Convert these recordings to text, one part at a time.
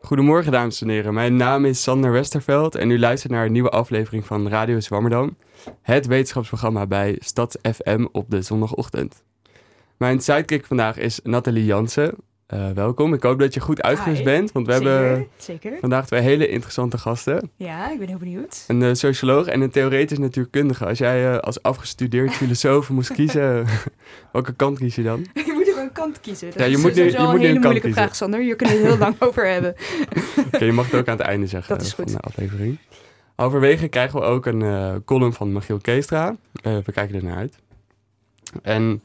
Goedemorgen dames en heren, mijn naam is Sander Westerveld en u luistert naar een nieuwe aflevering van Radio Zwammerdam, het wetenschapsprogramma bij Stad FM op de zondagochtend. Mijn sidekick vandaag is Nathalie Jansen. Uh, welkom, ik hoop dat je goed uitgerust bent, want we zeker, hebben zeker. vandaag twee hele interessante gasten. Ja, ik ben heel benieuwd. Een uh, socioloog en een theoretisch natuurkundige. Als jij uh, als afgestudeerd filosoof moest kiezen, welke kant kies je dan? je een kant kiezen. Dat ja, je is moet nu, je een moet hele een kant moeilijke kiezen. vraag, Sander. Kunnen we het heel lang over hebben. okay, je mag het ook aan het einde zeggen Dat is van goed. de aflevering. Halverwege krijgen we ook een uh, column van Michiel Keestra. Uh, we kijken er naar uit. En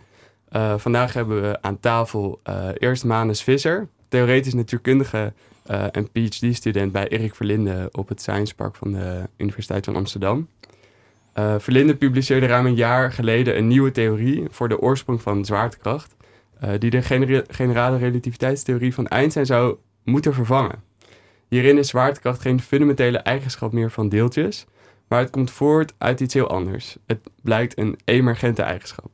uh, vandaag hebben we aan tafel eerst Manus Visser, theoretisch natuurkundige en PhD-student bij Erik Verlinde op het Science Park van de Universiteit van Amsterdam. Verlinde publiceerde ruim een jaar geleden een nieuwe theorie voor de oorsprong van zwaartekracht, die de genera generale relativiteitstheorie van Einstein zou moeten vervangen. Hierin is zwaartekracht geen fundamentele eigenschap meer van deeltjes, maar het komt voort uit iets heel anders. Het blijkt een emergente eigenschap.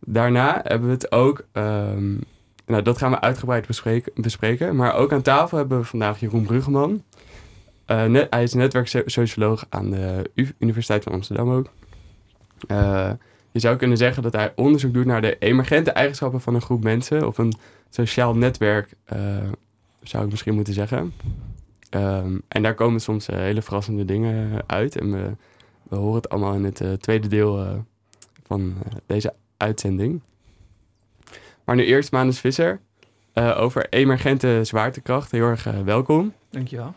Daarna hebben we het ook, um, nou dat gaan we uitgebreid bespreken, bespreken, maar ook aan tafel hebben we vandaag Jeroen Bruggeman. Uh, net, hij is netwerksocioloog aan de Universiteit van Amsterdam ook. Uh, je zou kunnen zeggen dat hij onderzoek doet naar de emergente eigenschappen van een groep mensen of een sociaal netwerk, uh, zou ik misschien moeten zeggen. Um, en daar komen soms hele verrassende dingen uit. En we, we horen het allemaal in het tweede deel van deze uitzending. Maar nu eerst Manus Visser over emergente zwaartekracht. Heel erg welkom. Dankjewel.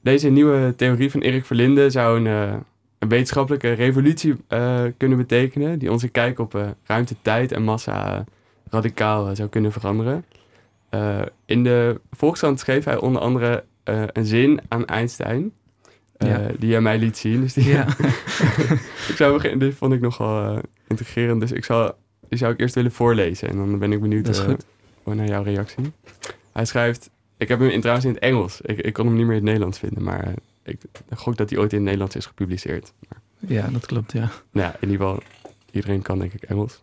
Deze nieuwe theorie van Erik Verlinde zou een, uh, een wetenschappelijke revolutie uh, kunnen betekenen, die onze kijk op uh, ruimte, tijd en massa radicaal zou kunnen veranderen. in de Volkskrant schreef hij onder andere een zin aan Einstein, ja. die hij mij liet zien. Dus die, ja. ik zou beginnen, dit vond ik nogal integrerend, dus ik zal, die zou ik eerst willen voorlezen en dan ben ik benieuwd naar jouw reactie. Hij schrijft... Ik heb hem trouwens in het Engels. Ik, ik kon hem niet meer in het Nederlands vinden, maar ik gok dat hij ooit in het Nederlands is gepubliceerd. Maar, ja, dat klopt, ja. Nou ja, in ieder geval, iedereen kan denk ik Engels.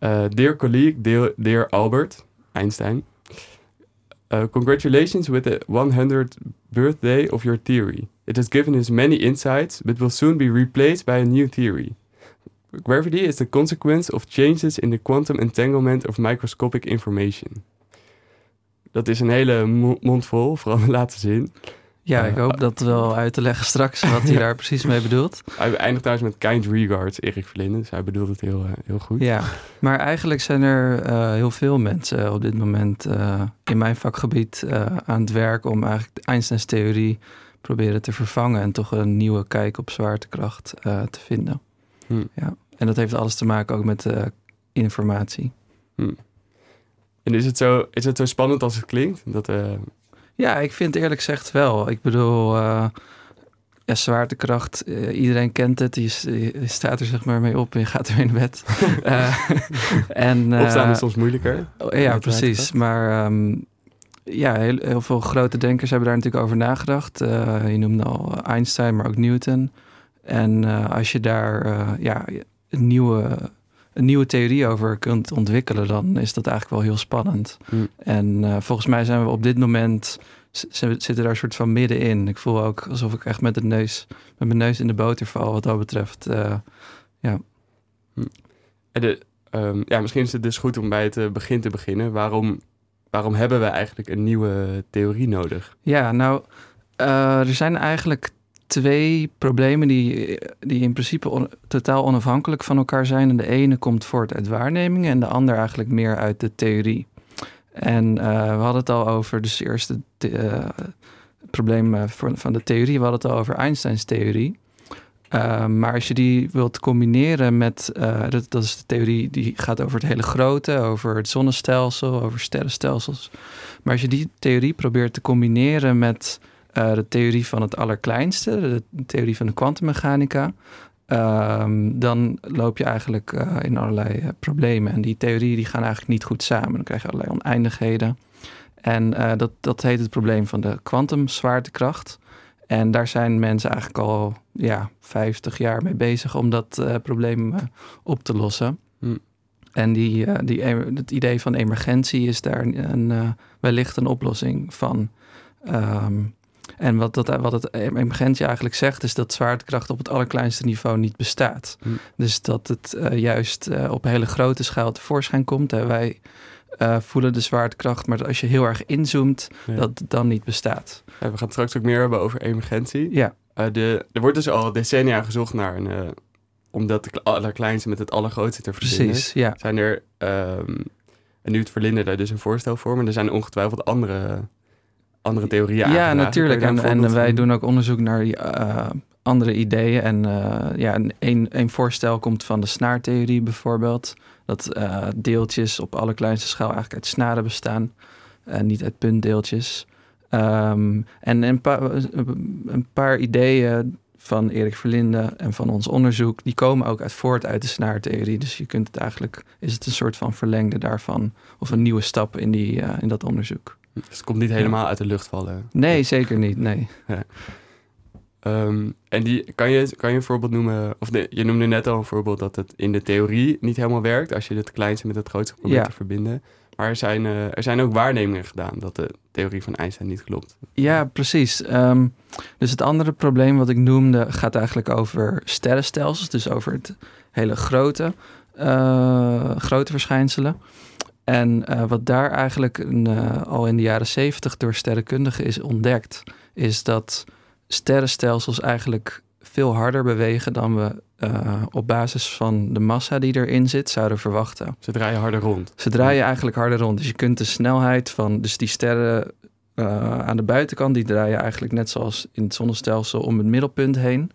Uh, dear colleague, dear, dear Albert Einstein, uh, congratulations with the 100th birthday of your theory. It has given us many insights, but will soon be replaced by a new theory. Gravity is the consequence of changes in the quantum entanglement of microscopic information. Dat is een hele mond vol, vooral de laatste zin. Ja, ik hoop uh, dat wel uit te leggen straks wat hij daar precies mee bedoelt. Hij eindigt trouwens met kind regards, Erik Verlinde. Dus hij bedoelt het heel, uh, heel goed. Ja, maar eigenlijk zijn er uh, heel veel mensen op dit moment in mijn vakgebied aan het werk om eigenlijk Einsteins theorie proberen te vervangen en toch een nieuwe kijk op zwaartekracht te vinden. Hm. Ja. En dat heeft alles te maken ook met informatie. Hm. En is het, zo, is het zo spannend als het klinkt? Dat. Ja, ik vind eerlijk gezegd wel. Ik bedoel, uh, ja, zwaartekracht, uh, iedereen kent het. Je, je, staat er zeg maar mee op en je gaat er in bed. en, Opstaan is soms moeilijker. ja, precies. Maar um, ja, heel, heel, veel grote denkers hebben daar natuurlijk over nagedacht. je noemde al Einstein, maar ook Newton. En als je daar ja, een nieuwe een nieuwe theorie over kunt ontwikkelen, dan is dat eigenlijk wel heel spannend. Mm. En uh, volgens mij zijn we op dit moment zitten daar een soort van middenin. Ik voel ook alsof ik echt met de neus, met mijn neus in de boter val wat dat betreft. Uh, ja. Mm. De, um, ja, misschien is het dus goed om bij het uh, begin te beginnen. Waarom, waarom hebben we eigenlijk een nieuwe theorie nodig? Ja, nou, er zijn eigenlijk twee problemen die, die in principe totaal onafhankelijk van elkaar zijn. En de ene komt voort uit waarnemingen en de ander eigenlijk meer uit de theorie. En uh, we hadden het al over, dus eerst het uh, probleem uh, van, de theorie, we hadden het al over Einsteins theorie. Uh, maar als je die wilt combineren met, dat, dat is de theorie die gaat over het hele grote, over het zonnestelsel, over sterrenstelsels. Maar als je die theorie probeert te combineren met uh, de theorie van het allerkleinste, de theorie van de kwantummechanica, um, dan loop je eigenlijk uh, in allerlei uh, problemen. En die theorieën die gaan eigenlijk niet goed samen. Dan krijg je allerlei oneindigheden. En dat, dat heet het probleem van de kwantumzwaartekracht. En daar zijn mensen eigenlijk al ja, 50 jaar mee bezig om dat probleem op te lossen. Hm. En die, eh, die, het idee van emergentie is daar een, eh, wellicht een oplossing van. Ehm, en wat, dat, wat het emergentie eigenlijk zegt, is dat zwaartekracht op het allerkleinste niveau niet bestaat. Hm. Dus dat het eh, juist eh, op hele grote schaal tevoorschijn komt. En wij eh, voelen de zwaartekracht, maar als je heel erg inzoomt, Ja. dat het dan niet bestaat. Ja, we gaan het straks ook meer hebben over emergentie. Ja, de, er wordt dus al decennia gezocht naar een... eh, om dat de allerkleinste met het allergrootste te verbinden. precies. Ja. Zijn er... ehm, en nu het daar dus een voorstel voor. Maar er zijn ongetwijfeld andere, andere theorieën Ja, natuurlijk. En, en wij doen ook onderzoek naar die, eh, andere ideeën. En eh, ja, een- een, voorstel komt van de snaartheorie bijvoorbeeld. Dat eh, deeltjes op allerkleinste schaal eigenlijk uit snaren bestaan. En niet uit puntdeeltjes. Ehm, en een paar, een paar ideeën van Erik Verlinde en van ons onderzoek... die komen ook uit voort uit de snaartheorie. Dus je kunt het eigenlijk... is het een soort van verlengde daarvan... of een nieuwe stap in, die, in dat onderzoek. Dus het komt niet helemaal uit de lucht vallen. Nee, zeker niet. Nee. Ehm, en die, kan, je, kan je een voorbeeld noemen? Of je noemde net al een voorbeeld dat het in de theorie niet helemaal werkt. Als je het kleinste met het grootste probeert Ja. te verbinden. Maar er zijn, eh, er zijn ook waarnemingen gedaan dat de theorie van Einstein niet klopt. Ja, precies. Ehm, dus het andere probleem wat ik noemde gaat eigenlijk over sterrenstelsels. Dus over het hele grote, eh, grote verschijnselen. En eh, wat daar eigenlijk een, eh, al in de jaren zeventig door sterrenkundigen is ontdekt, is dat sterrenstelsels eigenlijk veel harder bewegen dan we eh, op basis van de massa die erin zit zouden verwachten. Ze draaien harder rond. Ze draaien eigenlijk harder rond. Dus je kunt de snelheid van dus die sterren aan de buitenkant, die draaien eigenlijk net zoals in het zonnestelsel om het middelpunt heen.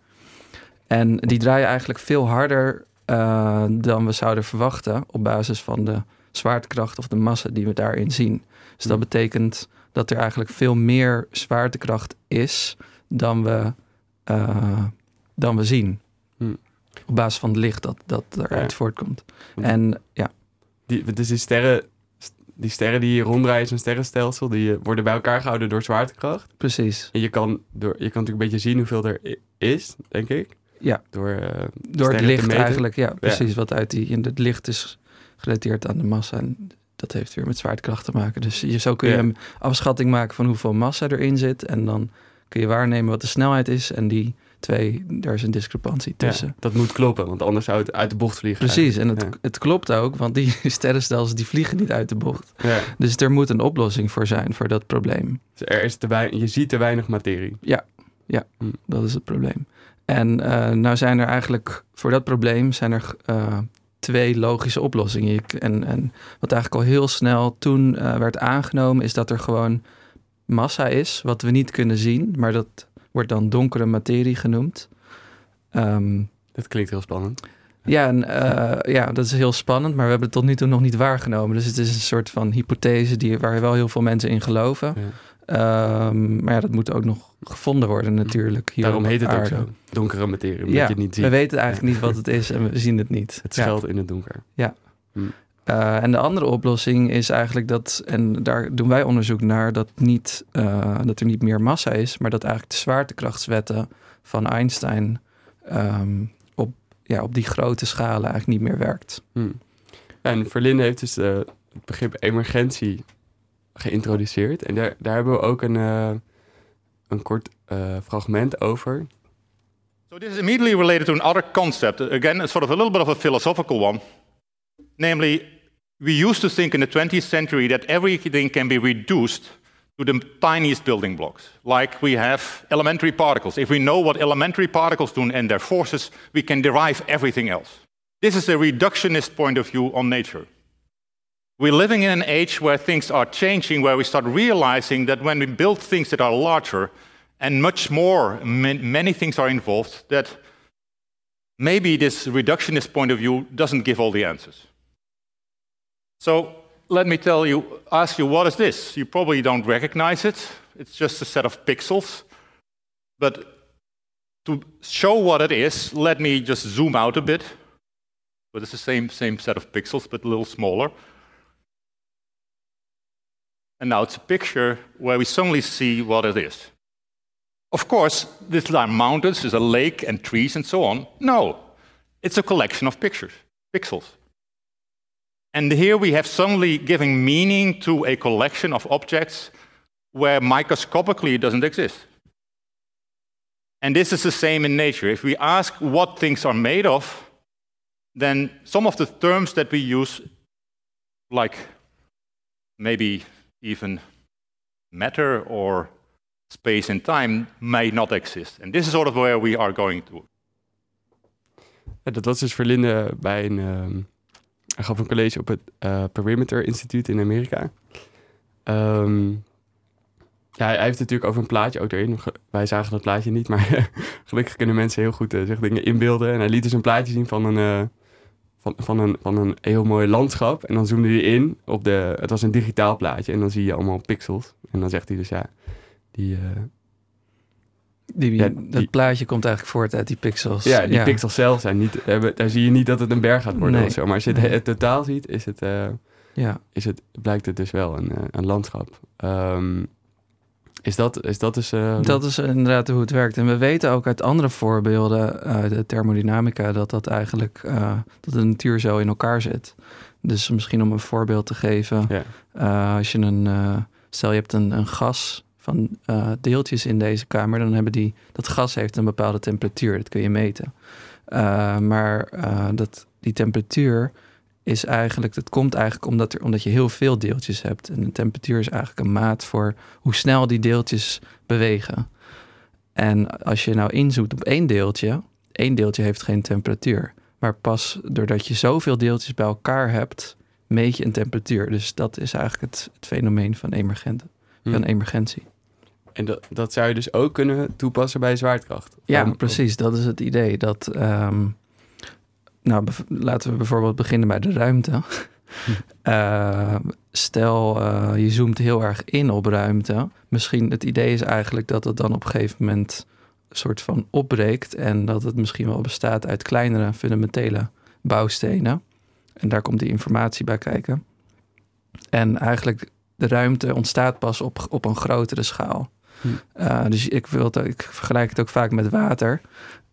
En die draaien eigenlijk veel harder dan we zouden verwachten op basis van de zwaartekracht of de massa die we daarin zien. Dus dat Hmm. betekent dat er eigenlijk veel meer zwaartekracht is dan we, eh, dan we zien. Hmm. Op basis van het licht dat, dat eruit Ja. voortkomt. En ja, Die, dus die sterren, die sterren die hier ronddraaien in zo'n sterrenstelsel, die eh, worden bij elkaar gehouden door zwaartekracht. precies. En je kan, door, je kan natuurlijk een beetje zien hoeveel er is, denk ik. Ja. Door, eh, Door het licht eigenlijk, ja, precies. Wat uit die, en het licht is gerelateerd aan de massa. En dat heeft weer met zwaartekracht te maken. Dus je, zo kun je Ja. een afschatting maken van hoeveel massa erin zit. En dan kun je waarnemen wat de snelheid is. En die twee, daar is een discrepantie Ja, tussen. dat moet kloppen, want anders zou het uit de bocht vliegen. Precies, en het, Ja. het klopt ook, want die sterrenstelsels die vliegen niet uit de bocht. Ja. Dus er moet een oplossing voor zijn voor dat probleem. Dus er is te wei- je ziet te weinig materie. Dat is het probleem. En eh, nou zijn er eigenlijk voor dat probleem zijn er eh, twee logische oplossingen. En, en wat eigenlijk al heel snel toen eh, werd aangenomen, is dat er gewoon massa is, wat we niet kunnen zien, maar dat wordt dan donkere materie genoemd. Ehm, Dat klinkt heel spannend. ja, en, eh, ja, dat is heel spannend, maar we hebben het tot nu toe nog niet waargenomen. Dus het is een soort van hypothese die, waar wel heel veel mensen in geloven. Ja. Ehm, maar ja, dat moet ook nog gevonden worden natuurlijk. Hier Daarom heet het ook zo. Donkere materie, omdat Ja, je het niet ziet. We weten eigenlijk niet wat het is en we zien het niet. Het Ja. schuilt in het donker. Eh, en de andere oplossing is eigenlijk dat, en daar doen wij onderzoek naar, dat, niet, eh, dat er niet meer massa is, maar dat eigenlijk de zwaartekrachtswetten van Einstein ehm, op, ja, op die grote schalen eigenlijk niet meer werkt. Hm. Ja, en Verlinde heeft dus eh, het begrip emergentie geïntroduceerd. En daar, daar hebben we ook een, eh, een kort eh, fragment over. So this is immediately related to another concept. Again, it's sort of a little bit of a philosophical one. Namely, we used to think in the 20th century that everything can be reduced to the tiniest building blocks. Like we have elementary particles. If we know what elementary particles do and their forces, we can derive everything else. This is a reductionist point of view on nature. We're living in an age where things are changing, where we start realizing that when we build things that are larger and much more, many things are involved, that maybe this reductionist point of view doesn't give all the answers. So let me tell you, ask you, what is this? You probably don't recognize it. It's just a set of pixels. But to show what it is, let me just zoom out a bit. But it's the same, same set of pixels, but a little smaller. And now it's a picture where we suddenly see what it is. Of course, these are mountains, there's a lake and trees and so on. No, it's a collection of pictures, pixels. And here we have suddenly giving meaning to a collection of objects where microscopically it doesn't exist. And this is the same in nature. If we ask what things are made of, then some of the terms that we use, like maybe even matter or space and time, may not exist. And this is sort of where we are going to. Dat was dus Verlinde bij een... ehm, hij gaf een college op het eh, Perimeter Instituut in Amerika. Ehm, ja, hij heeft natuurlijk over een plaatje ook erin. Ge- Wij zagen dat plaatje niet, maar gelukkig kunnen mensen heel goed eh, zich dingen inbeelden. En hij liet dus een plaatje zien van een, eh, van, van, een, van een heel mooi landschap. En dan zoomde hij in op de... Het was een digitaal plaatje en dan zie je allemaal pixels. En dan zegt hij dus ja, die... eh, Die, Ja, dat plaatje komt eigenlijk voort uit die pixels. Ja, die pixels zelf zijn niet... hebben- Daar zie je niet dat het een berg gaat worden Nee. of zo. Maar als je het, totaal ziet, is het, eh, Ja. is het, blijkt het dus wel een, eh, een landschap. Ehm, is, dat, is dat dus... eh, Dat is inderdaad hoe het werkt. En we weten ook uit andere voorbeelden uit de thermodynamica dat dat eigenlijk eh, dat de natuur zo in elkaar zit. Dus misschien om een voorbeeld te geven, Ja. eh, als je een stel je hebt een, een gas van deeltjes in deze kamer, dan hebben die dat gas heeft een bepaalde temperatuur. Dat kun je meten. Maar dat, die temperatuur is eigenlijk, dat komt eigenlijk omdat, er, omdat je heel veel deeltjes hebt. En de temperatuur is eigenlijk een maat voor hoe snel die deeltjes bewegen. En als je nou inzoekt op één deeltje, één deeltje heeft geen temperatuur. Maar pas doordat je zoveel deeltjes bij elkaar hebt, meet je een temperatuur. Dus dat is eigenlijk het, het fenomeen van, hm. van emergentie. En dat, dat zou je dus ook kunnen toepassen bij zwaartekracht? Ja, precies. Dat is het idee. Dat, ehm, nou, laten we bijvoorbeeld beginnen bij de ruimte. Eh, stel, eh, je zoomt heel erg in op ruimte. Misschien het idee is eigenlijk dat het dan op een gegeven moment een soort van opbreekt. En dat het misschien wel bestaat uit kleinere fundamentele bouwstenen. En daar komt die informatie bij kijken. En eigenlijk de ruimte ontstaat pas op, op een grotere schaal. Hm. Uh, dus ik, wil het, ik vergelijk het ook vaak met water.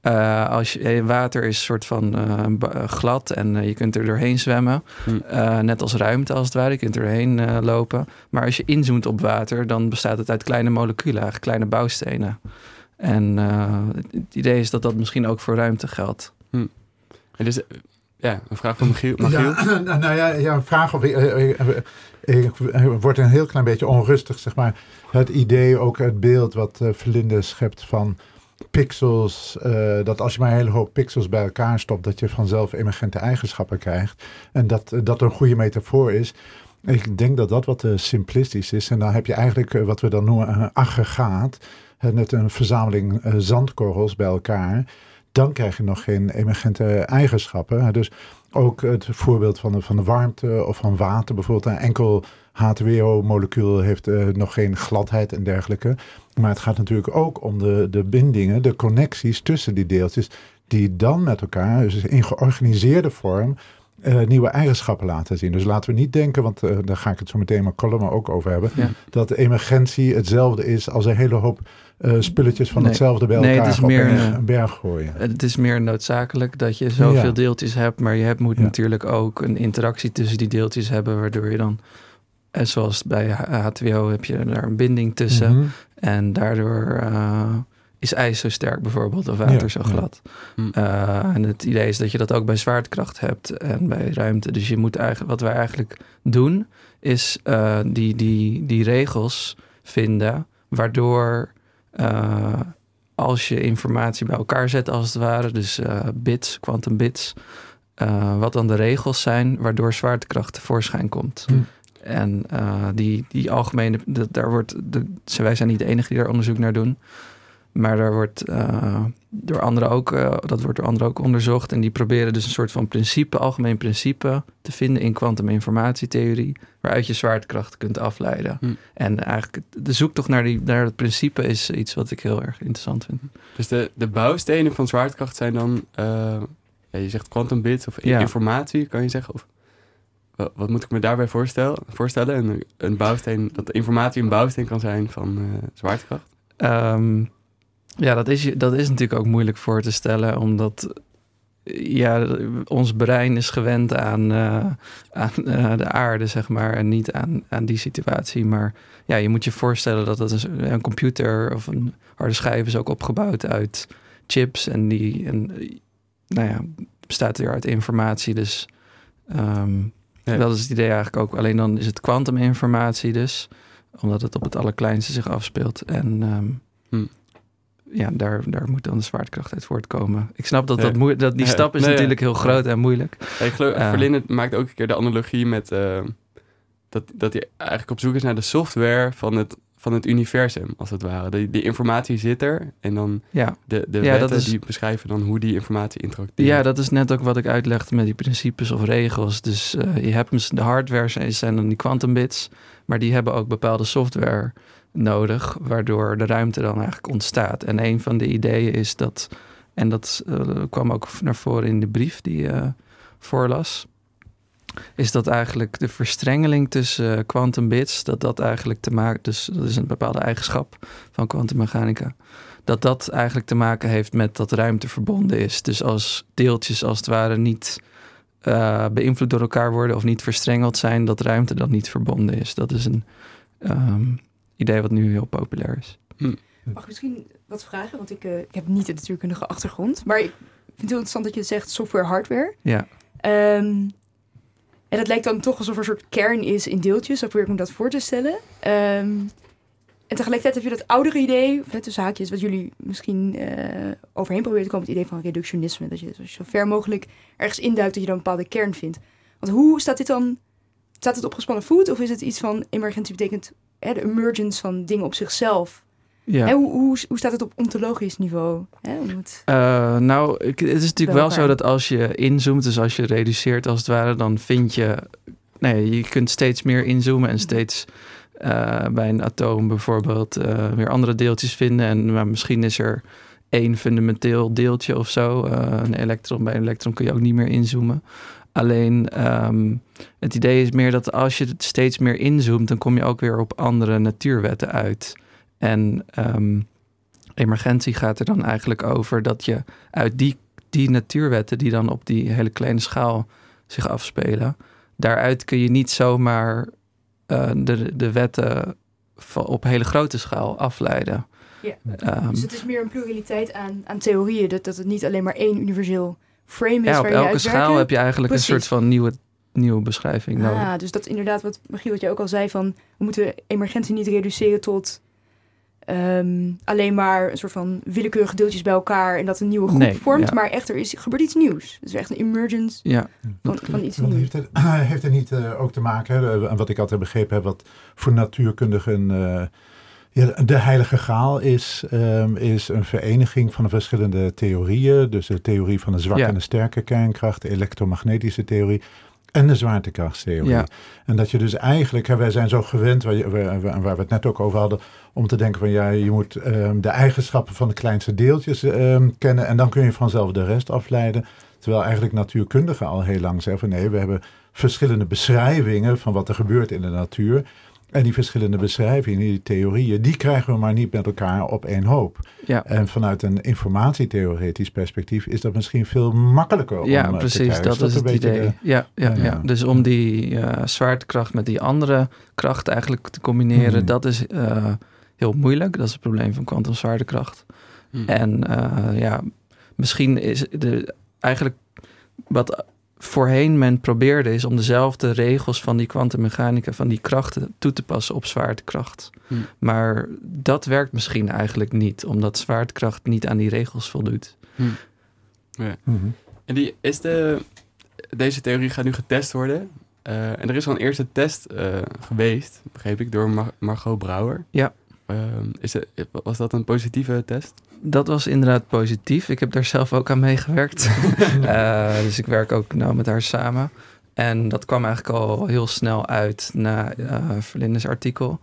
Uh, als je, eh, water is een soort van uh, glad en uh, je kunt er doorheen zwemmen. Hm. Uh, net als ruimte als het ware, je kunt er doorheen uh, lopen. Maar als je inzoomt op water, dan bestaat het uit kleine moleculen, eigenlijk kleine bouwstenen. En uh, het idee is dat dat misschien ook voor ruimte geldt. Hm. En dus, ja, een vraag van Michiel. Michiel? Ja, nou ja, ja, een vraag of ik, ik, ik, ik word een heel klein beetje onrustig, zeg maar. Het idee, ook het beeld wat uh, Verlinde schept van pixels, uh, dat als je maar een hele hoop pixels bij elkaar stopt, dat je vanzelf emergente eigenschappen krijgt. En dat uh, dat een goede metafoor is. Ik denk dat dat wat uh, simplistisch is. En dan heb je eigenlijk wat we dan noemen een aggregaat. Net een verzameling zandkorrels bij elkaar. Dan krijg je nog geen emergente eigenschappen. Dus ook het voorbeeld van de, van de warmte of van water. Bijvoorbeeld een enkel H2O-molecuul heeft nog geen gladheid en dergelijke. Maar het gaat natuurlijk ook om de, de bindingen, de connecties tussen die deeltjes. Die dan met elkaar, dus in georganiseerde vorm, uh, nieuwe eigenschappen laten zien. Dus laten we niet denken, want uh, daar ga ik het zo meteen mijn column ook over hebben. Ja. Dat emergentie hetzelfde is als een hele hoop uh, spulletjes van nee. hetzelfde bij nee, elkaar het is meer een, een, een berg gooien. Het is meer noodzakelijk dat je zoveel Ja. deeltjes hebt, maar je hebt, moet Ja. natuurlijk ook een interactie tussen die deeltjes hebben, waardoor je dan, en zoals bij H- H2O heb je daar een binding tussen. Mhm. En daardoor uh, is ijs zo sterk bijvoorbeeld, of water Ja, zo glad. Hm. Uh, en het idee is dat je dat ook bij zwaartekracht hebt en bij ruimte. Dus je moet eigenlijk, wat wij eigenlijk doen, is uh, die, die, die regels vinden, waardoor uh, als je informatie bij elkaar zet als het ware, dus uh, bits, quantum bits, uh, wat dan de regels zijn waardoor zwaartekracht tevoorschijn komt. Hm. En uh, die, die algemene, de, daar wordt, de, wij zijn niet de enige die daar onderzoek naar doen. Maar daar wordt uh, door anderen ook, uh, dat wordt door anderen ook onderzocht. En die proberen dus een soort van principe, algemeen principe te vinden in kwantuminformatietheorie. Waaruit je zwaartekracht kunt afleiden. Hm. En eigenlijk de zoektocht naar, die, naar dat principe is iets wat ik heel erg interessant vind. Dus de, de bouwstenen van zwaartekracht zijn dan, ja, je zegt quantum bits of Ja. informatie, kan je zeggen? Of, wat, moet ik me daarbij voorstellen? voorstellen? Een, een bouwsteen, dat informatie een bouwsteen kan zijn van uh, zwaartekracht? Um, ja, dat is, dat is natuurlijk ook moeilijk voor te stellen, omdat ja, ons brein is gewend aan, eh, aan eh, de aarde, zeg maar, en niet aan, aan die situatie. Maar ja, je moet je voorstellen dat het een, computer of een harde schijf is ook opgebouwd uit chips en die, en, nou ja, bestaat weer uit informatie. Dus ehm, Ja. dat is het idee eigenlijk ook. Alleen dan is het kwantuminformatie dus, omdat het op het allerkleinste zich afspeelt. En ehm, Hm. ja, daar, daar moet dan de zwaartekracht uit voortkomen. Ik snap dat, Ja. dat, moe- dat die stap is nee, natuurlijk heel groot en moeilijk. Ik geloof. Verlinde maakt ook een keer de analogie met eh, dat, dat hij eigenlijk op zoek is naar de software van het, van het universum, als het ware. Die, die informatie zit er en dan Ja. de, de Ja, wetten is- die beschrijven dan hoe die informatie interacteert. Ja, dat is net ook wat ik uitlegde met die principes of regels. Dus eh, je hebt de hardware zijn, zijn dan die quantum bits, maar die hebben ook bepaalde software nodig, waardoor de ruimte dan eigenlijk ontstaat. En een van de ideeën is dat, en dat eh, kwam ook naar voren in de brief die je voorlas, is dat eigenlijk de verstrengeling tussen eh, quantum bits, dat dat eigenlijk te maken, dus dat is een bepaalde eigenschap van kwantummechanica, dat dat eigenlijk te maken heeft met dat ruimte verbonden is. Dus als deeltjes als het ware niet eh, beïnvloed door elkaar worden of niet verstrengeld zijn, dat ruimte dan niet verbonden is. Dat is een ehm, idee wat nu heel populair is. Mag ik misschien wat vragen? Want ik, eh, ik heb niet de natuurkundige achtergrond. Maar ik vind het heel interessant dat je zegt software, hardware. Ja, Ehm, en dat lijkt dan toch alsof er een soort kern is in deeltjes. Zo probeer ik me dat voor te stellen. Ehm, en tegelijkertijd heb je dat oudere idee, net tussen haakjes, wat jullie misschien eh, overheen proberen te komen, het idee van reductionisme. Dat je zo ver mogelijk ergens induikt, dat je dan een bepaalde kern vindt. Want hoe staat dit dan? Staat het op gespannen voet? Of is het iets van emergentie betekent hè, de emergence van dingen op zichzelf? Ja. Hè, hoe, hoe, hoe staat het op ontologisch niveau? Hè, het... Eh, nou, het is natuurlijk wel zo dat als je inzoomt, dus als je reduceert als het ware, dan vind je, nee, je kunt steeds meer inzoomen en steeds eh, bij een atoom bijvoorbeeld eh, weer andere deeltjes vinden. En maar misschien is er één fundamenteel deeltje of zo. een elektron, bij een elektron kun je ook niet meer inzoomen. Alleen ehm, het idee is meer dat als je steeds meer inzoomt, dan kom je ook weer op andere natuurwetten uit. En ehm, emergentie gaat er dan eigenlijk over dat je uit die, die natuurwetten die dan op die hele kleine schaal zich afspelen, daaruit kun je niet zomaar eh, de, de wetten op hele grote schaal afleiden. Ja. Ehm, Dus het is meer een pluraliteit aan, aan theorieën. Dat, dat het niet alleen maar één universeel frame is ja, op waar elke schaal heb je eigenlijk Precies. een soort van nieuwe, nieuwe beschrijving nodig. Ah, dus dat is inderdaad wat Michiel, wat jij ook al zei van... we moeten emergentie niet reduceren tot ehm, alleen maar een soort van willekeurige deeltjes bij elkaar... en dat een nieuwe groep Nee, vormt. ja. Maar echt, er is, gebeurt iets nieuws. Dus echt een emergence Ja, van, van iets nieuws. heeft het, heeft het niet eh, ook te maken, hè, en wat ik altijd begrepen heb, wat voor natuurkundigen eh, ja, de heilige graal is, ehm, is een vereniging van de verschillende theorieën. Dus de theorie van de zwakke Ja. en de sterke kernkracht, de elektromagnetische theorie en de zwaartekrachtstheorie. Ja. En dat je dus eigenlijk, hè, wij zijn zo gewend, waar we het net ook over hadden, om te denken van ja, je moet ehm, de eigenschappen van de kleinste deeltjes ehm, kennen en dan kun je vanzelf de rest afleiden. Terwijl eigenlijk natuurkundigen al heel lang zeggen van nee, we hebben verschillende beschrijvingen van wat er gebeurt in de natuur. En die verschillende beschrijvingen, die theorieën, die krijgen we maar niet met elkaar op één hoop. ja. En vanuit een informatietheoretisch perspectief is dat misschien veel makkelijker om Ja, eh, te precies. krijgen. Dat Is dat is het idee. de- Ja, ja, Ja. ja. Dus om die eh, zwaartekracht met die andere kracht eigenlijk te combineren, Hmm. dat is eh, heel moeilijk. Dat is het probleem van kwantumzwaartekracht. Hm. En ja, misschien is de, eigenlijk wat voorheen men probeerde is om dezelfde regels van die kwantummechanica, van die krachten toe te passen op zwaartekracht. Hm. Maar dat werkt misschien eigenlijk niet, omdat zwaartekracht niet aan die regels voldoet. Mhm. En die is de, deze theorie gaat nu getest worden. Eh, en er is al een eerste test eh, geweest, begreep ik, door Mar- Margot Brouwer. Ja. Ehm, is het, was dat een positieve test? Dat was inderdaad positief. Ik heb daar zelf ook aan meegewerkt. Eh, dus ik werk ook nou met haar samen. En dat kwam eigenlijk al heel snel uit na eh Verlindes artikel.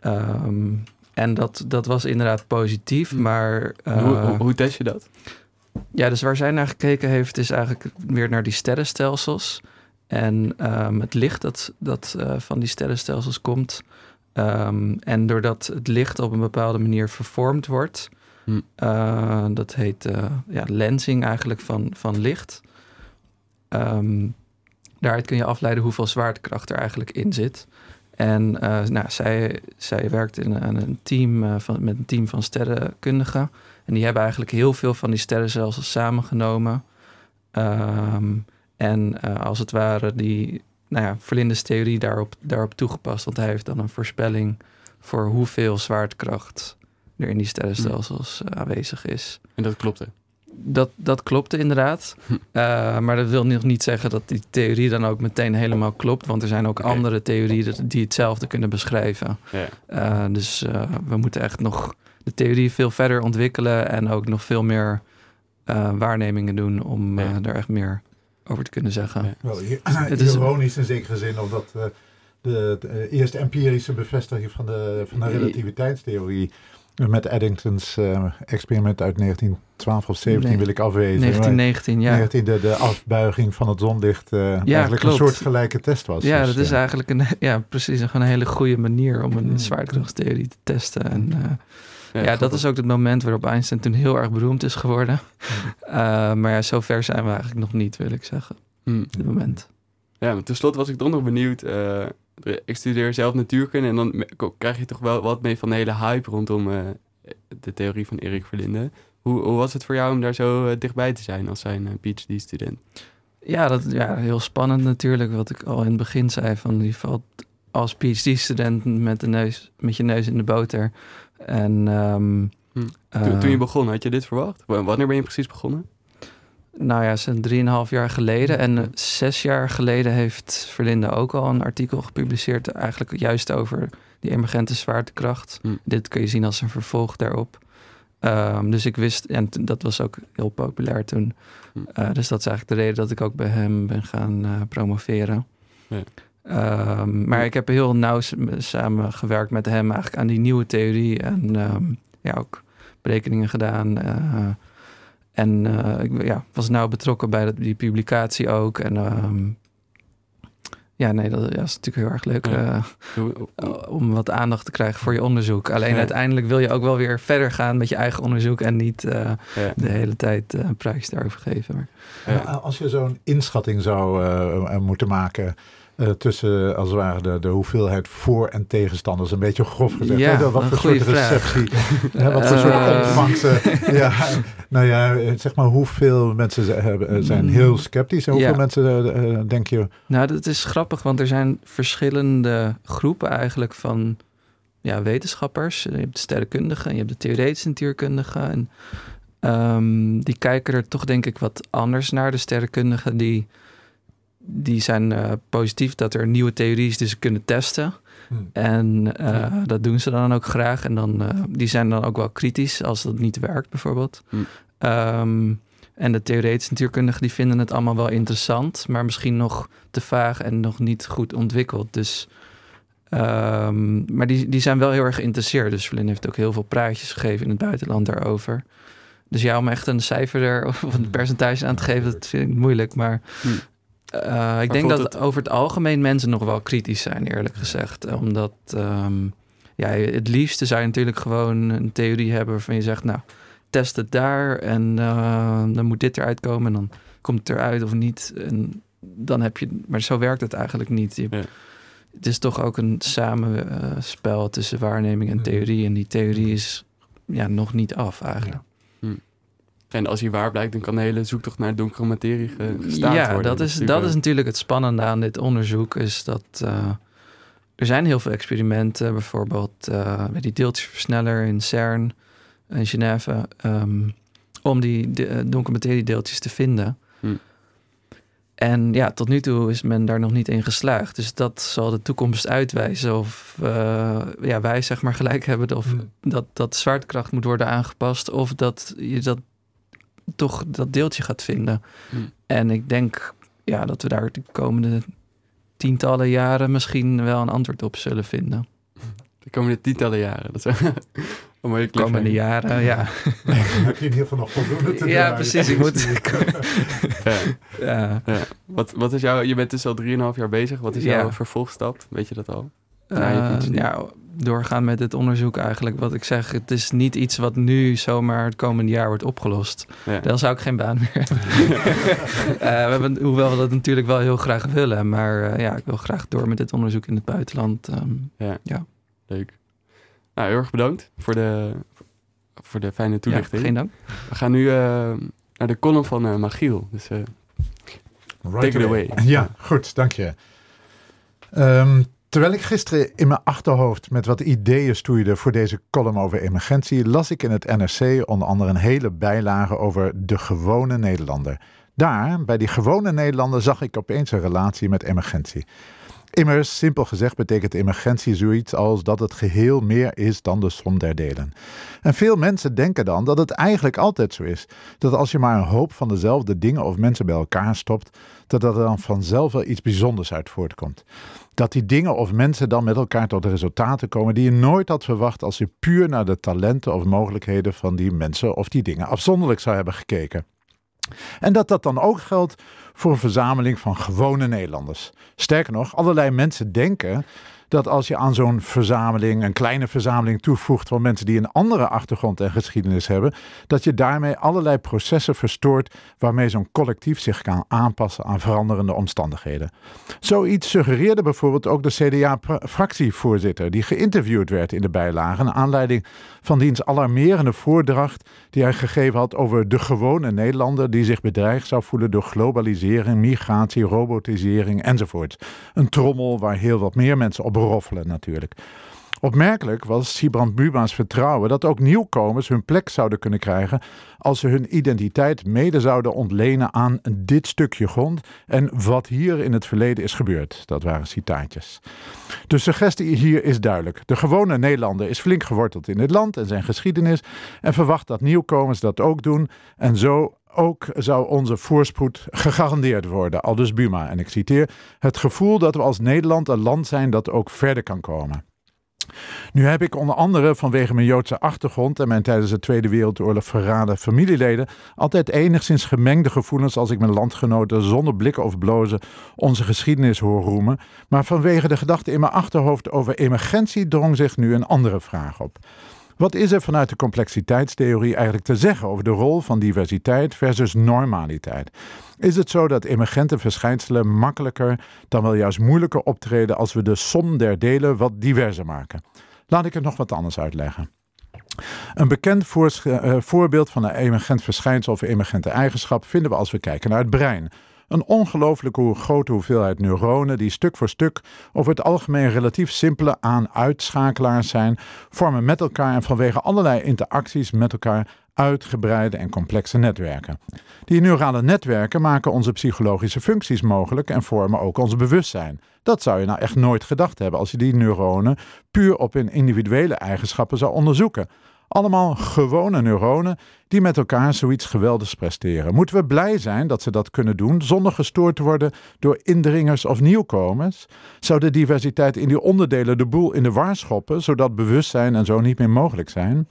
Ehm, en dat, dat was inderdaad positief, Hm. maar... eh, hoe, hoe, hoe test je dat? ja, dus waar zij naar gekeken heeft, is eigenlijk weer naar die sterrenstelsels. En ehm, het licht dat, dat eh, van die sterrenstelsels komt. Ehm, en doordat het licht op een bepaalde manier vervormd wordt, Hm. Eh, dat heet eh, ja, lensing eigenlijk van, van licht. Ehm, daaruit kun je afleiden hoeveel zwaartekracht er eigenlijk in zit. En eh, nou, zij, zij werkt in, aan een team, van, met een team van sterrenkundigen. En die hebben eigenlijk heel veel van die sterrenstelsels samengenomen. Ehm, en als het ware die nou ja, Verlindes theorie daarop, daarop toegepast. Want hij heeft dan een voorspelling voor hoeveel zwaartekracht er in die sterrenstelsels eh, aanwezig is. En dat klopte. Dat, dat klopte inderdaad. Hm. Eh, maar dat wil nog niet zeggen dat die theorie dan ook meteen helemaal klopt. Want er zijn ook andere theorieën die hetzelfde kunnen beschrijven. Ja. Eh, dus we moeten echt nog de theorie veel verder ontwikkelen. En ook nog veel meer waarnemingen doen om Ja. daar echt meer over te kunnen zeggen. Ja. Wel, hier- Het is- ironisch in zekere zin, omdat eh, de, de eerste empirische bevestiging van de, van de relativiteitstheorie met Eddington's eh, experiment uit 1912 of 17 Nee, wil ik afwezen. 1919, ja. 19, de, de afbuiging van het zonlicht eh eigenlijk klopt. een soortgelijke test was. Ja, Dus, dat is eigenlijk een, ja, precies, een, gewoon een hele goede manier om een Mm. zwaartekrachtstheorie te testen. En ja, dat is ook het moment waarop Einstein toen heel erg beroemd is geworden. Eh, maar ja, zover zijn we eigenlijk nog niet, wil ik zeggen, Hm. op dit moment. Ja, maar tenslotte was ik toch nog benieuwd. eh, ik studeer zelf natuurkunde en dan krijg je toch wel wat mee van de hele hype rondom eh, de theorie van Erik Verlinde. Hoe, hoe was het voor jou om daar zo dichtbij te zijn als zijn PhD-student? Ja, dat, ja, heel spannend natuurlijk, wat ik al in het begin zei. Van je valt als PhD-student met, de neus, met je neus in de boter. En, ehm, Hm. eh, Toen, toen je begon, had je dit verwacht? Wanneer ben je precies begonnen? Nou ja, zo'n drieënhalf jaar geleden. En zes jaar geleden heeft Verlinde ook al een artikel gepubliceerd. Eigenlijk juist over die emergente zwaartekracht. Hm. Dit kun je zien als een vervolg daarop. Ehm, dus ik wist, en dat was ook heel populair toen. Hm. Eh, dus dat is eigenlijk de reden dat ik ook bij hem ben gaan eh, promoveren. Ja. Ehm, maar ik heb heel nauw samengewerkt met hem eigenlijk aan die nieuwe theorie. En ehm, ja, ook berekeningen gedaan. eh, en eh, ik ja, was nauw betrokken bij die publicatie ook. En ehm, ja, nee, dat ja, is natuurlijk heel erg leuk Ja. eh, om wat aandacht te krijgen voor je onderzoek. Alleen Ja. uiteindelijk wil je ook wel weer verder gaan met je eigen onderzoek en niet eh, ja. de hele tijd een prijs daarover geven. Maar, Als je zo'n inschatting zou moeten maken eh, tussen als het ware de, de hoeveelheid voor- en tegenstanders, een beetje grof gezegd. Ja, hè? Wat een voor soort receptie, hè, wat voor soort Eh. ontvangst. eh, ja, nou ja, zeg maar hoeveel mensen hebben- zijn Mm. heel sceptisch en hoeveel Ja. mensen denk je... nou, dat is grappig, want er zijn verschillende groepen eigenlijk van ja, wetenschappers. Je hebt de sterrenkundigen, je hebt de theoretische natuurkundigen. En, ehm, die kijken er toch denk ik wat anders naar. De sterrenkundigen die, die zijn eh, positief dat er nieuwe theorieën is die ze kunnen testen. Hmm. En eh, dat doen ze dan ook graag. En dan, eh, die zijn dan ook wel kritisch als dat niet werkt, bijvoorbeeld. Hm. Ehm, en de theoretische natuurkundigen die vinden het allemaal wel interessant, maar misschien nog te vaag en nog niet goed ontwikkeld. Dus, ehm, maar die, die zijn wel heel erg geïnteresseerd. Dus Flynn heeft ook heel veel praatjes gegeven in het buitenland daarover. Dus ja, om echt een cijfer er of een percentage aan te geven, dat vind ik moeilijk. Maar Eh, ik denk dat het- over het algemeen mensen nog wel kritisch zijn, eerlijk gezegd. Omdat ehm, ja, het liefste zou je natuurlijk gewoon een theorie hebben waarvan je zegt, nou, test het daar en eh, dan moet dit eruit komen en dan komt het eruit of niet. En dan heb je, maar zo werkt het eigenlijk niet. Je- Ja. Het is toch ook een samenspel tussen waarneming en Mhm. theorie. En die theorie is ja, nog niet af eigenlijk. En als hij waar blijkt, dan kan de hele zoektocht naar donkere materie ge- gestaakt ja, worden. dat is, natuurlijk dat is natuurlijk het spannende aan dit onderzoek. Is dat eh, er zijn heel veel experimenten, bijvoorbeeld eh, bij die deeltjesversneller in CERN in Genève, ehm, om die de, eh, donkere materiedeeltjes te vinden. Hm. En ja, tot nu toe is men daar nog niet in geslaagd. Dus dat zal de toekomst uitwijzen of eh, ja, wij zeg maar gelijk hebben of Hmm. dat, dat zwaartekracht moet worden aangepast of dat je dat toch dat deeltje gaat vinden. Hm. En ik denk ja, dat we daar de komende tientallen jaren misschien wel een antwoord op zullen vinden. De komende tientallen jaren. Dat is De komende jaren, ja. Dan heb je in ieder geval nog voldoende te Ja, precies. Ik moet, Ja. ja. Ja. Wat, wat is jouw, je bent dus al 3,5 jaar bezig. Wat is Ja. jouw vervolgstap? Weet je dat al? Eh, ja, doorgaan met dit onderzoek eigenlijk. Wat ik zeg, het is niet iets wat nu zomaar het komende jaar wordt opgelost. Ja. Dan zou ik geen baan meer hebben. Eh, we hebben. Hoewel we dat natuurlijk wel heel graag willen. Maar eh, ja, ik wil graag door met dit onderzoek in het buitenland. ehm. Leuk. Nou, heel erg bedankt voor de, voor de fijne ja, toelichting. geen dank. We gaan nu eh, naar de column van Magiel. Dus eh, Right Take it away. Ja, goed, dank je. Ehm, terwijl ik gisteren in mijn achterhoofd met wat ideeën stoeide voor deze column over emergentie, las ik in het NRC onder andere een hele bijlage over de gewone Nederlander. Daar, bij die gewone Nederlander, zag ik opeens een relatie met emergentie. Immers, simpel gezegd, betekent emergentie zoiets als dat het geheel meer is dan de som der delen. En veel mensen denken dan dat het eigenlijk altijd zo is. Dat als je maar een hoop van dezelfde dingen of mensen bij elkaar stopt, dat er dan vanzelf wel iets bijzonders uit voortkomt. Dat die dingen of mensen dan met elkaar tot resultaten komen die je nooit had verwacht als je puur naar de talenten of mogelijkheden van die mensen of die dingen afzonderlijk zou hebben gekeken. En dat dat dan ook geldt voor een verzameling van gewone Nederlanders. Sterker nog, allerlei mensen denken dat als je aan zo'n verzameling, een kleine verzameling toevoegt van mensen die een andere achtergrond en geschiedenis hebben, dat je daarmee allerlei processen verstoort waarmee zo'n collectief zich kan aanpassen aan veranderende omstandigheden. Zoiets suggereerde bijvoorbeeld ook de CDA-fractievoorzitter, die geïnterviewd werd in de bijlage, naar aanleiding van diens alarmerende voordracht die hij gegeven had over de gewone Nederlander die zich bedreigd zou voelen door globalisering, migratie, robotisering enzovoort. Een trommel waar heel wat meer mensen op roffelen natuurlijk. Opmerkelijk was Sibrand Buma's vertrouwen dat ook nieuwkomers hun plek zouden kunnen krijgen als ze hun identiteit mede zouden ontlenen aan dit stukje grond en wat hier in het verleden is gebeurd. Dat waren citaatjes. De suggestie hier is duidelijk. De gewone Nederlander is flink geworteld in dit land en zijn geschiedenis en verwacht dat nieuwkomers dat ook doen en zo ook zou onze voorspoed gegarandeerd worden, aldus Buma. En ik citeer, het gevoel dat we als Nederland een land zijn dat ook verder kan komen. Nu heb ik onder andere vanwege mijn Joodse achtergrond en mijn tijdens de Tweede Wereldoorlog verraden familieleden altijd enigszins gemengde gevoelens als ik mijn landgenoten zonder blikken of blozen onze geschiedenis hoor roemen. Maar vanwege de gedachte in mijn achterhoofd over emergentie drong zich nu een andere vraag op. Wat is er vanuit de complexiteitstheorie eigenlijk te zeggen over de rol van diversiteit versus normaliteit? Is het zo dat emergente verschijnselen makkelijker dan wel juist moeilijker optreden als we de som der delen wat diverser maken? Laat ik het nog wat anders uitleggen. Een bekend uh, voorbeeld van een emergent verschijnsel of emergente eigenschap vinden we als we kijken naar het brein. Een ongelooflijke grote hoeveelheid neuronen die stuk voor stuk over het algemeen relatief simpele aan-uitschakelaars zijn, vormen met elkaar en vanwege allerlei interacties met elkaar uitgebreide en complexe netwerken. Die neurale netwerken maken onze psychologische functies mogelijk en vormen ook ons bewustzijn. Dat zou je nou echt nooit gedacht hebben als je die neuronen puur op hun individuele eigenschappen zou onderzoeken. Allemaal gewone neuronen die met elkaar zoiets geweldigs presteren. Moeten we blij zijn dat ze dat kunnen doen zonder gestoord te worden door indringers of nieuwkomers? Zou de diversiteit in die onderdelen de boel in de war schoppen, zodat bewustzijn en zo niet meer mogelijk zijn?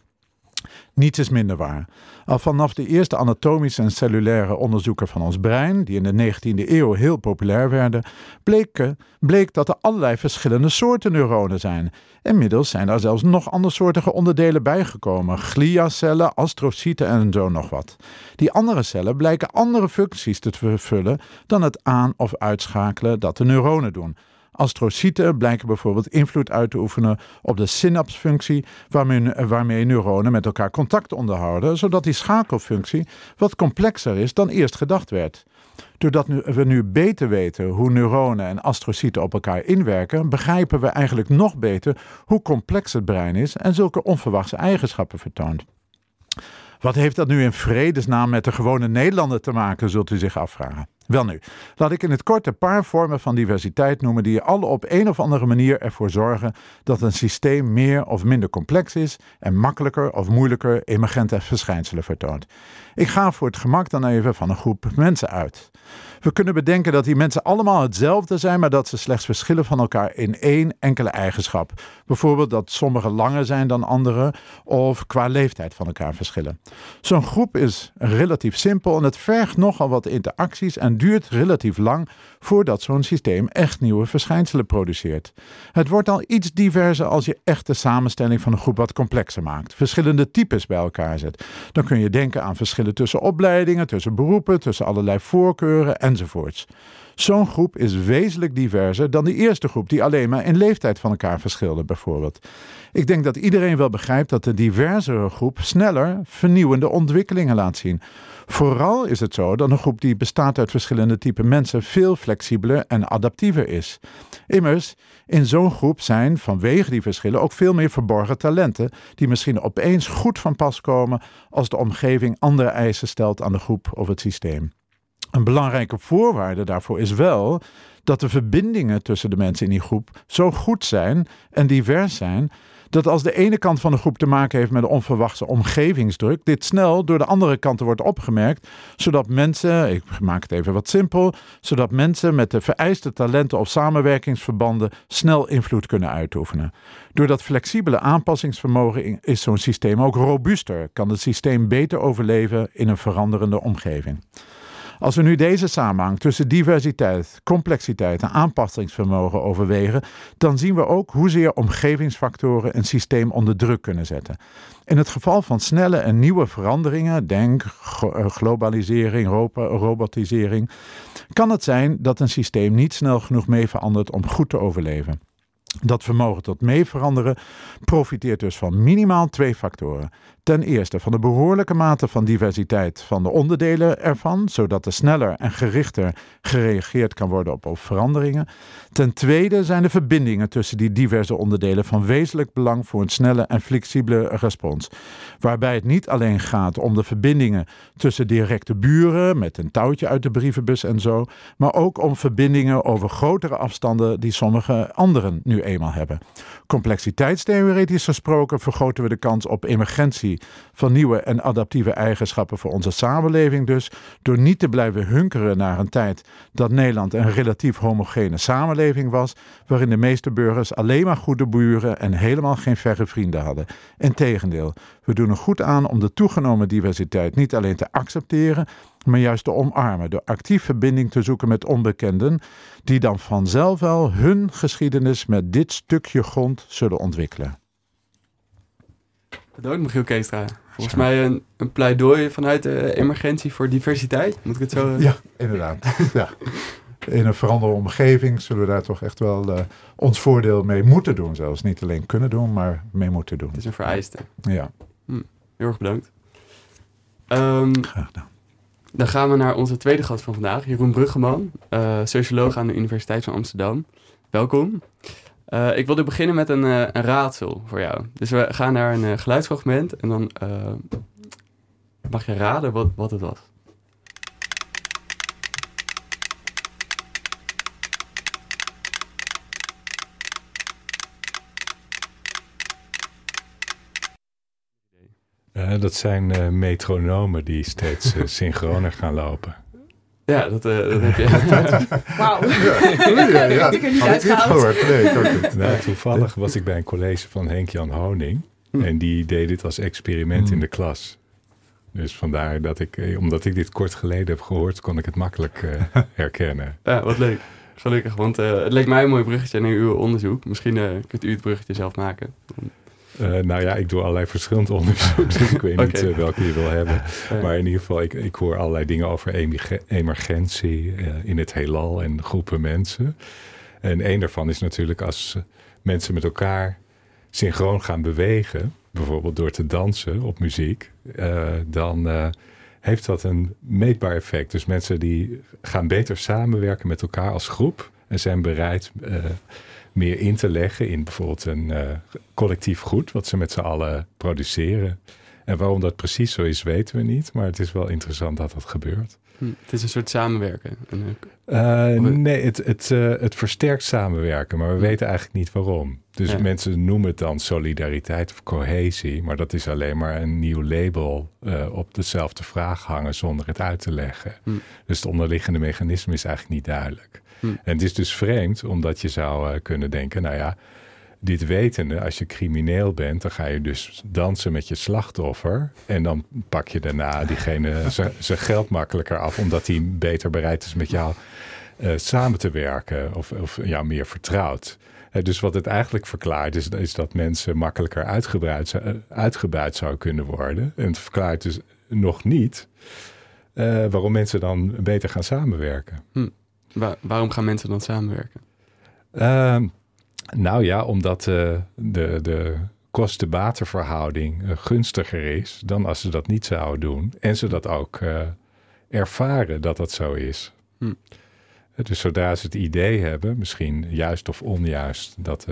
Niets is minder waar. Al vanaf de eerste anatomische en cellulaire onderzoeken van ons brein, die in de 19e eeuw heel populair werden, bleek, bleek dat er allerlei verschillende soorten neuronen zijn. Inmiddels zijn er zelfs nog andersoortige onderdelen bijgekomen: gliacellen, astrocyten en zo nog wat. Die andere cellen blijken andere functies te vervullen dan het aan- of uitschakelen dat de neuronen doen. Astrocyten blijken bijvoorbeeld invloed uit te oefenen op de synapsfunctie, waarmee, waarmee neuronen met elkaar contact onderhouden, zodat die schakelfunctie wat complexer is dan eerst gedacht werd. Doordat we nu beter weten hoe neuronen en astrocyten op elkaar inwerken, begrijpen we eigenlijk nog beter hoe complex het brein is en zulke onverwachte eigenschappen vertoont. Wat heeft dat nu in vredesnaam met de gewone Nederlander te maken, zult u zich afvragen. Wel nu, laat ik in het kort een paar vormen van diversiteit noemen die alle op een of andere manier ervoor zorgen dat een systeem meer of minder complex is en makkelijker of moeilijker emergente verschijnselen vertoont. Ik ga voor het gemak dan even van een groep mensen uit. We kunnen bedenken dat die mensen allemaal hetzelfde zijn, maar dat ze slechts verschillen van elkaar in één enkele eigenschap. Bijvoorbeeld dat sommigen langer zijn dan anderen of qua leeftijd van elkaar verschillen. Zo'n groep is relatief simpel en het vergt nogal wat interacties en duurt relatief lang voordat zo'n systeem echt nieuwe verschijnselen produceert. Het wordt al iets diverser als je echt de samenstelling van een groep wat complexer maakt, verschillende types bij elkaar zet. Dan kun je denken aan tussen opleidingen, tussen beroepen, tussen allerlei voorkeuren enzovoorts. Zo'n groep is wezenlijk diverser dan de eerste groep, die alleen maar in leeftijd van elkaar verschilde, bijvoorbeeld. Ik denk dat iedereen wel begrijpt dat de diversere groep sneller vernieuwende ontwikkelingen laat zien. Vooral is het zo dat een groep die bestaat uit verschillende typen mensen veel flexibeler en adaptiever is. Immers, in zo'n groep zijn vanwege die verschillen ook veel meer verborgen talenten die misschien opeens goed van pas komen als de omgeving andere eisen stelt aan de groep of het systeem. Een belangrijke voorwaarde daarvoor is wel dat de verbindingen tussen de mensen in die groep zo goed zijn en divers zijn dat als de ene kant van de groep te maken heeft met een onverwachte omgevingsdruk, dit snel door de andere kanten wordt opgemerkt, zodat mensen, ik maak het even wat simpel, zodat mensen met de vereiste talenten of samenwerkingsverbanden snel invloed kunnen uitoefenen. Door dat flexibele aanpassingsvermogen is zo'n systeem ook robuuster, kan het systeem beter overleven in een veranderende omgeving. Als we nu deze samenhang tussen diversiteit, complexiteit en aanpassingsvermogen overwegen, dan zien we ook hoezeer omgevingsfactoren een systeem onder druk kunnen zetten. In het geval van snelle en nieuwe veranderingen, denk eh, globalisering, robotisering, kan het zijn dat een systeem niet snel genoeg mee verandert om goed te overleven. Dat vermogen tot mee veranderen profiteert dus van minimaal twee factoren. Ten eerste van de behoorlijke mate van diversiteit van de onderdelen ervan, zodat er sneller en gerichter gereageerd kan worden op veranderingen. Ten tweede zijn de verbindingen tussen die diverse onderdelen van wezenlijk belang voor een snelle en flexibele respons. Waarbij het niet alleen gaat om de verbindingen tussen directe buren met een touwtje uit de brievenbus en zo, maar ook om verbindingen over grotere afstanden die sommige anderen nu eenmaal hebben. Complexiteitstheoretisch gesproken vergroten we de kans op emergentie van nieuwe en adaptieve eigenschappen voor onze samenleving dus, door niet te blijven hunkeren naar een tijd dat Nederland een relatief homogene samenleving was, waarin de meeste burgers alleen maar goede buren en helemaal geen verre vrienden hadden. Integendeel, we doen er goed aan om de toegenomen diversiteit niet alleen te accepteren, maar juist te omarmen door actief verbinding te zoeken met onbekenden, die dan vanzelf wel hun geschiedenis met dit stukje grond zullen ontwikkelen. Bedankt, Michiel Keestra. Volgens mij een, een, pleidooi vanuit de emergentie voor diversiteit. Moet ik het zo... Ja, inderdaad. ja. In een veranderde omgeving zullen we daar toch echt wel uh, ons voordeel mee moeten doen. Zelfs niet alleen kunnen doen, maar mee moeten doen. Het is een vereiste. Ja. Hm, heel erg bedankt. Um, Graag gedaan. Dan gaan we naar onze tweede gast van vandaag, Jeroen Bruggeman, uh, socioloog aan de Universiteit van Amsterdam. Welkom. Uh, ik wilde beginnen met een, uh, een, raadsel voor jou. Dus we gaan naar een uh, geluidsfragment en dan mag je raden wat, wat het was. dat zijn metronomen die steeds synchroner gaan lopen. Ja, dat, uh, dat heb je. Wauw. Ja, ja, ja. ik er niet uitgehaald. Nee, ik ook niet. Nou, toevallig was ik bij een college van Henk-Jan Honing. Hm. En die deed dit als experiment hm. in de klas. Dus vandaar dat ik, eh, omdat ik dit kort geleden heb gehoord, kon ik het makkelijk uh, herkennen. Ja, wat leuk. Gelukkig, want uh, het leek mij een mooi bruggetje naar uw onderzoek. Misschien kunt u het bruggetje zelf maken. Uh, nou ja, ik doe allerlei verschillend onderzoek, dus ik weet niet uh, welke je wil hebben. Maar in ieder geval, ik, ik hoor allerlei dingen over emergentie uh, in het heelal en groepen mensen. En een daarvan is natuurlijk als mensen met elkaar synchroon gaan bewegen, bijvoorbeeld door te dansen op muziek, dan heeft dat een meetbaar effect. Dus mensen die gaan beter samenwerken met elkaar als groep en zijn bereid meer in te leggen in bijvoorbeeld een uh, collectief goed, wat ze met z'n allen produceren. En waarom dat precies zo is, weten we niet, maar het is wel interessant dat dat gebeurt. Hm, het is een soort samenwerken. Uh, nee, het, het, uh, het versterkt samenwerken, maar we weten eigenlijk niet waarom. Dus mensen noemen het dan solidariteit of cohesie, maar dat is alleen maar een nieuw label uh, op dezelfde vraag hangen zonder het uit te leggen. Hm. Dus het onderliggende mechanisme is eigenlijk niet duidelijk. Hm. En het is dus vreemd, omdat je zou uh, kunnen denken, nou ja, dit wetende, als je crimineel bent, dan ga je dus dansen met je slachtoffer. En dan pak je daarna diegene zijn geld makkelijker af, omdat hij beter bereid is met jou uh, samen te werken of, of jou meer vertrouwt. Uh, dus wat het eigenlijk verklaart, is, is dat mensen makkelijker uitgebreid, uh, uitgebuit zouden kunnen worden. En het verklaart dus nog niet waarom mensen dan beter gaan samenwerken. Hm. Waarom gaan mensen dan samenwerken? Ehm, nou ja, omdat uh, de, de kosten-batenverhouding uh, gunstiger is dan als ze dat niet zouden doen. En ze dat ook uh, ervaren dat dat zo is. Hm. Dus zodra ze het idee hebben, misschien juist of onjuist, dat,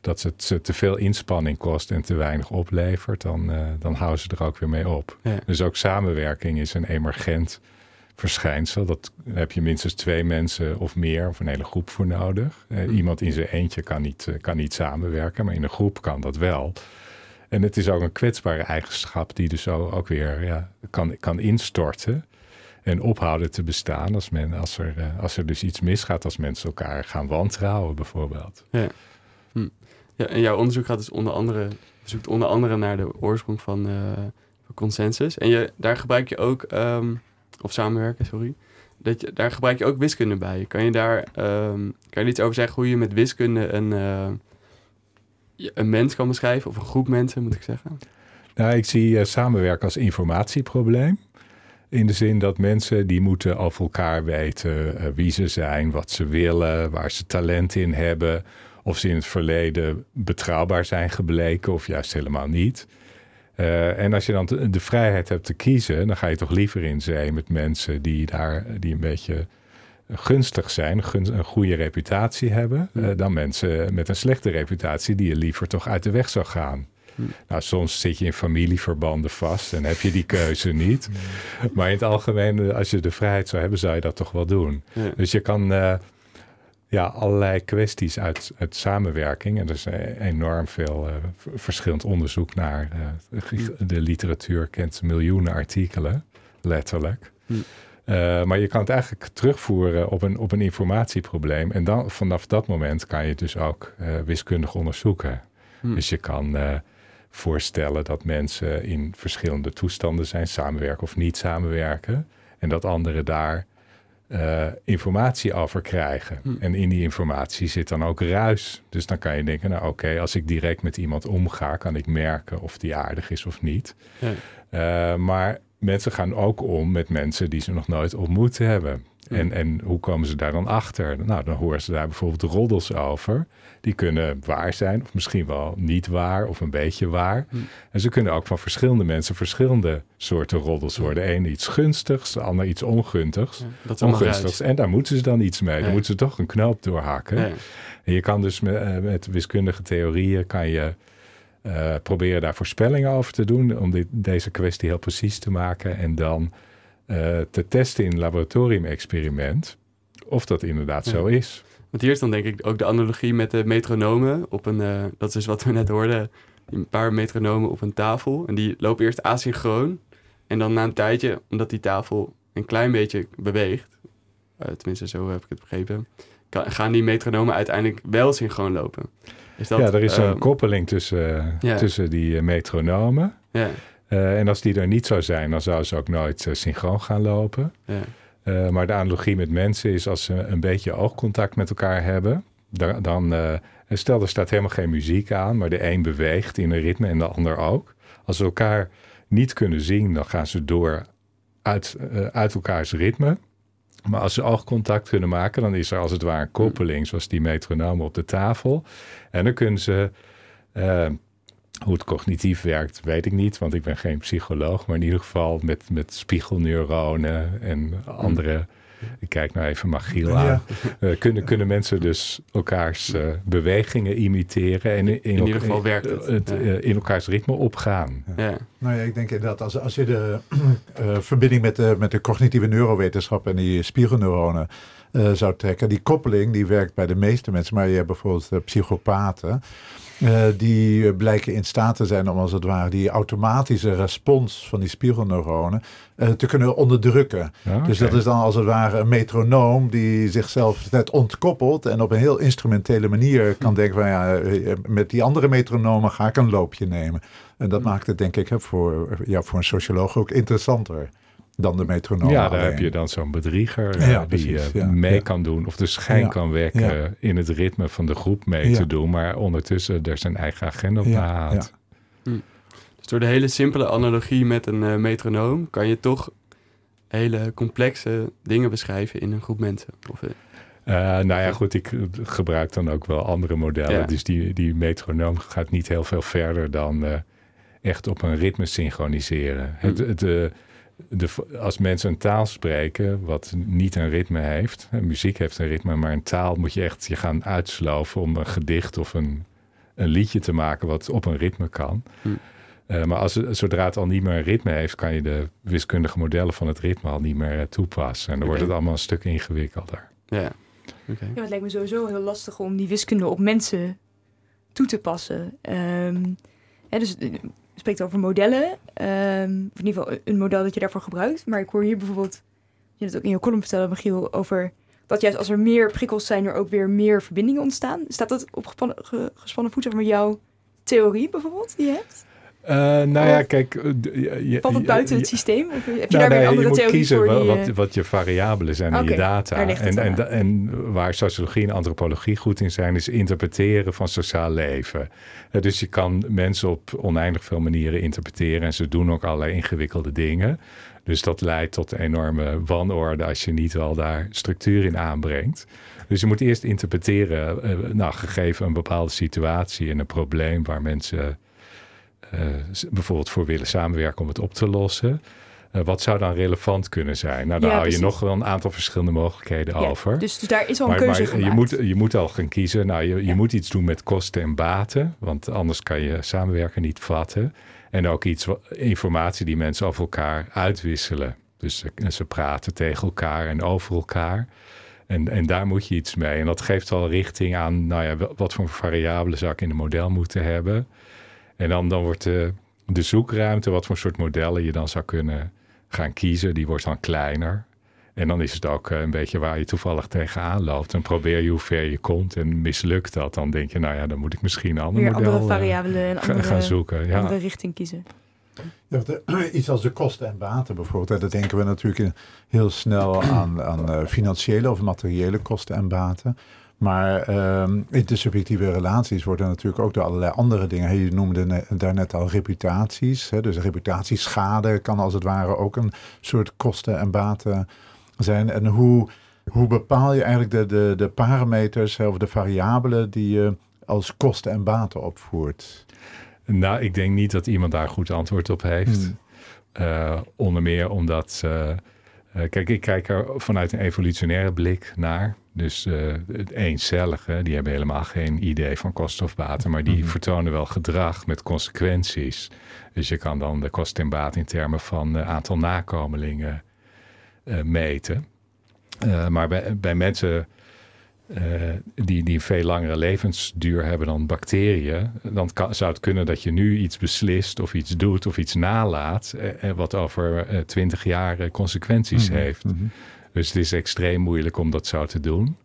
dat het ze te veel inspanning kost en te weinig oplevert, dan, dan houden ze er ook weer mee op. Ja. Dus ook samenwerking is een emergent verschijnsel. Dat heb je minstens twee mensen of meer of een hele groep voor nodig. Eh, hm. iemand in zijn eentje kan niet, eh, kan niet samenwerken, maar in een groep kan dat wel. En het is ook een kwetsbare eigenschap die dus ook weer ja, kan, kan instorten en ophouden te bestaan als, men, als, er, uh, als er dus iets misgaat, als mensen elkaar gaan wantrouwen bijvoorbeeld. Ja. Hm. ja en jouw onderzoek gaat dus onder andere, zoekt onder andere naar de oorsprong van, uh, van consensus. En je, daar gebruik je ook ehm, of samenwerken, sorry. Dat daar gebruik je ook wiskunde bij. Kan je daar um, kan je iets over zeggen hoe je met wiskunde een, uh, een mens kan beschrijven? Of een groep mensen, moet ik zeggen? Nou, ik zie uh, samenwerken als informatieprobleem. In de zin dat mensen die moeten over elkaar weten uh, wie ze zijn, wat ze willen, waar ze talent in hebben. Of ze in het verleden betrouwbaar zijn gebleken of juist helemaal niet. Uh, en als je dan de vrijheid hebt te kiezen, dan ga je toch liever in zee met mensen die daar die een beetje gunstig zijn, een goede reputatie hebben, uh, dan mensen met een slechte reputatie die je liever toch uit de weg zou gaan. Nou, soms zit je in familieverbanden vast en heb je die keuze niet. Maar in het algemeen, als je de vrijheid zou hebben, zou je dat toch wel doen. Dus je kan uh, ja, allerlei kwesties uit, uit samenwerking. En er is enorm veel uh, verschillend onderzoek naar. Uh, de literatuur kent miljoenen artikelen, letterlijk. Hm. Uh, maar je kan het eigenlijk terugvoeren op een, op een informatieprobleem. En dan vanaf dat moment kan je het dus ook wiskundig onderzoeken. Hm. Dus je kan voorstellen dat mensen in verschillende toestanden zijn, samenwerken of niet samenwerken. En dat anderen daar uh, informatie over krijgen. Hm. En in die informatie zit dan ook ruis. Dus dan kan je denken, nou oké, als ik direct met iemand omga, kan ik merken of die aardig is of niet. Ja. Uh, maar mensen gaan ook om met mensen die ze nog nooit ontmoet hebben. En, en hoe komen ze daar dan achter? Nou, dan horen ze daar bijvoorbeeld roddels over. Die kunnen waar zijn, of misschien wel niet waar, of een beetje waar. En ze kunnen ook van verschillende mensen verschillende soorten roddels worden. De ene iets gunstigs, de ander iets ongunstigs. Ja, ongunstigs. En daar moeten ze dan iets mee. Dan moeten ze toch een knoop doorhakken. En je kan dus met, eh, met wiskundige theorieën kan je uh, proberen daar voorspellingen over te doen. Om dit, deze kwestie heel precies te maken. En dan uh, te testen in een laboratoriumexperiment of dat inderdaad zo is. Want hier is dan denk ik ook de analogie met de metronomen op een, uh, dat is dus wat we net hoorden, een paar metronomen op een tafel. En die lopen eerst asynchroon. En dan na een tijdje, omdat die tafel een klein beetje beweegt, uh, tenminste zo heb ik het begrepen, kan, gaan die metronomen uiteindelijk wel synchroon lopen. Is dat, ja, er is een ehm, koppeling tussen, tussen die metronomen. Ja. Uh, en als die er niet zou zijn, dan zou ze ook nooit uh, synchroon gaan lopen. Ja. Uh, maar de analogie met mensen is als ze een beetje oogcontact met elkaar hebben, dan, dan stel er staat helemaal geen muziek aan, maar de een beweegt in een ritme en de ander ook. Als ze elkaar niet kunnen zien, dan gaan ze door uit, uit elkaars ritme. Maar als ze oogcontact kunnen maken, dan is er als het ware een koppeling, zoals die metronoom op de tafel. En dan kunnen ze hoe het cognitief werkt, weet ik niet, want ik ben geen psycholoog. Maar in ieder geval met, met spiegelneuronen en andere. Ik kijk nou even Magiel aan. Uh, kunnen, kunnen mensen dus elkaars uh, bewegingen imiteren en in, in, ieder geval werkt het. Uh, in elkaars ritme opgaan. Ja. Nou ja, ik denk inderdaad, als, als je de verbinding met de, met de cognitieve neurowetenschap en die spiegelneuronen zou trekken. Die koppeling die werkt bij de meeste mensen, maar je hebt bijvoorbeeld psychopaten. Uh, die blijken in staat te zijn om als het ware die automatische respons van die spiegelneuronen uh, te kunnen onderdrukken. Dus dat is dan als het ware een metronoom die zichzelf net ontkoppelt en op een heel instrumentele manier kan denken van ja, eh, met die andere metronomen ga ik een loopje nemen. En dat maakt het denk ik voor, ja, voor een socioloog ook interessanter dan de metronoom. Ja, daar heb je dan zo'n bedrieger eh, die uh, mee kan doen of de schijn kan wekken in het ritme van de groep mee te doen, maar ondertussen er zijn eigen agenda op nahaalt. Hm. Dus door de hele simpele analogie met een uh, metronoom kan je toch hele complexe dingen beschrijven in een groep mensen. Of, nou ja, goed, ik gebruik dan ook wel andere modellen. Dus die, die metronoom gaat niet heel veel verder dan echt op een ritme synchroniseren. Hm. Het, het, de, als mensen een taal spreken wat niet een ritme heeft, muziek heeft een ritme, maar een taal moet je echt je gaan uitsloven om een gedicht of een, een liedje te maken wat op een ritme kan. Hm. Uh, maar als, zodra het al niet meer een ritme heeft, kan je de wiskundige modellen van het ritme al niet meer uh, toepassen. En dan wordt het allemaal een stuk ingewikkelder. Ja. Okay. ja, het lijkt me sowieso heel lastig om die wiskunde op mensen toe te passen. Um, dus eh, spreekt over modellen. Um, of in ieder geval een model dat je daarvoor gebruikt. Maar ik hoor hier bijvoorbeeld, je het ook in je column vertellen, Michiel, over dat juist als er meer prikkels zijn, er ook weer meer verbindingen ontstaan. Staat dat op gespannen voet met jouw theorie bijvoorbeeld die je hebt? Uh, nou ja, kijk. Je, Valt het buiten het systeem? Of heb je nou, daar weer een andere theorie kiezen voor? Die, wat, wat je variabelen zijn in je data. En, en, en, waar sociologie en antropologie goed in zijn, is interpreteren van sociaal leven. Dus je kan mensen op oneindig veel manieren interpreteren. En ze doen ook allerlei ingewikkelde dingen. Dus dat leidt tot enorme wanorde als je niet wel daar structuur in aanbrengt. Dus je moet eerst interpreteren, nou, gegeven een bepaalde situatie en een probleem waar mensen bijvoorbeeld voor willen samenwerken om het op te lossen. Uh, wat zou dan relevant kunnen zijn? Nou, daar hou je nog wel een aantal verschillende mogelijkheden ja, over. Dus, dus, daar is al een keuze maar Je moet, je moet al gaan kiezen. Nou, je, je moet iets doen met kosten en baten. Want anders kan je samenwerken niet vatten. En ook iets, informatie die mensen over elkaar uitwisselen. Dus ze, ze praten tegen elkaar en over elkaar. En, en daar moet je iets mee. En dat geeft al richting aan, nou ja, wat voor variabelen zou ik in een model moeten hebben. En dan, dan wordt de, de zoekruimte, wat voor soort modellen je dan zou kunnen gaan kiezen, die wordt dan kleiner. En dan is het ook eh, een beetje waar je toevallig tegenaan loopt. En probeer je hoe ver je komt. En mislukt dat, dan denk je, nou ja, dan moet ik misschien een ander model andere eh, variabelen en andere, gaan zoeken. Ja. andere richting kiezen. Ja, iets als de kosten en baten bijvoorbeeld. Daar denken we natuurlijk heel snel aan, aan eh, financiële of materiële kosten en baten. Maar um, in de subjectieve relaties worden natuurlijk ook door allerlei andere dingen. Je noemde daarnet al reputaties. Hè, dus reputatieschade kan als het ware ook een soort kosten en baten zijn. En hoe, hoe bepaal je eigenlijk de, de, de parameters of de variabelen die je als kosten en baten opvoert? Nou, ik denk niet dat iemand daar goed antwoord op heeft. Hmm. Uh, onder meer omdat. Uh, kijk, ik kijk er vanuit een evolutionaire blik naar. Dus uh, het eencellige, die hebben helemaal geen idee van kosten of baten, maar die mhm. vertonen wel gedrag met consequenties. Dus je kan dan de kosten en baat in termen van uh, aantal nakomelingen uh, meten. maar bij, bij mensen die, die een veel langere levensduur hebben dan bacteriën, dan kan, zou het kunnen dat je nu iets beslist of iets doet of iets nalaat, wat over twintig jaar consequenties mhm. heeft. Mm dus het is extreem moeilijk om dat zo te doen.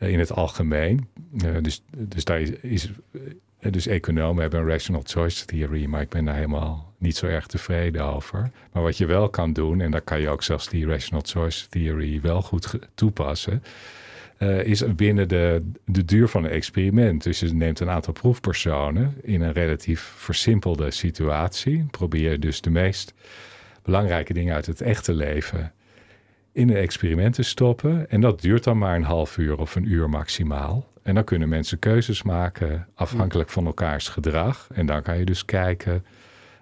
Uh, in het algemeen. Uh, dus, dus daar is. uh, dus economen hebben een rational choice theory, maar ik ben daar helemaal niet zo erg tevreden over. Maar wat je wel kan doen, en daar kan je ook zelfs die rational choice theory wel goed toepassen, is binnen de, de duur van een experiment. Dus je neemt een aantal proefpersonen in een relatief versimpelde situatie. Probeer dus de meest belangrijke dingen uit het echte leven in een experiment te stoppen. En dat duurt dan maar een half uur of een uur maximaal. En dan kunnen mensen keuzes maken afhankelijk van elkaars gedrag. En dan kan je dus kijken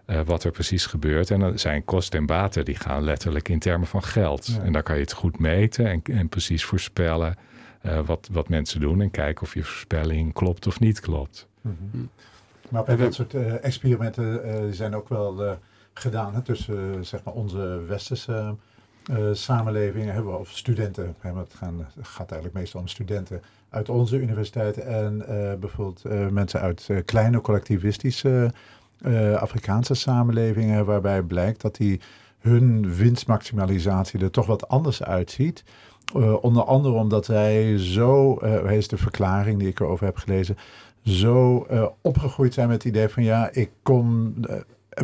uh, wat er precies gebeurt. En dan zijn kosten en baten die gaan letterlijk in termen van geld. En dan kan je het goed meten en, en precies voorspellen uh, wat, wat mensen doen. En kijken of je voorspelling klopt of niet klopt. Mm -hmm. Maar bij dat soort uh, experimenten zijn ook wel gedaan hè, tussen zeg maar onze westerse samenlevingen hebben, of studenten, het gaat eigenlijk meestal om studenten uit onze universiteiten en bijvoorbeeld mensen uit kleine collectivistische Afrikaanse samenlevingen, waarbij blijkt dat die hun winstmaximalisatie er toch wat anders uitziet. Onder andere omdat zij zo, uh, is de verklaring die ik erover heb gelezen, zo opgegroeid zijn met het idee van ja, ik kom,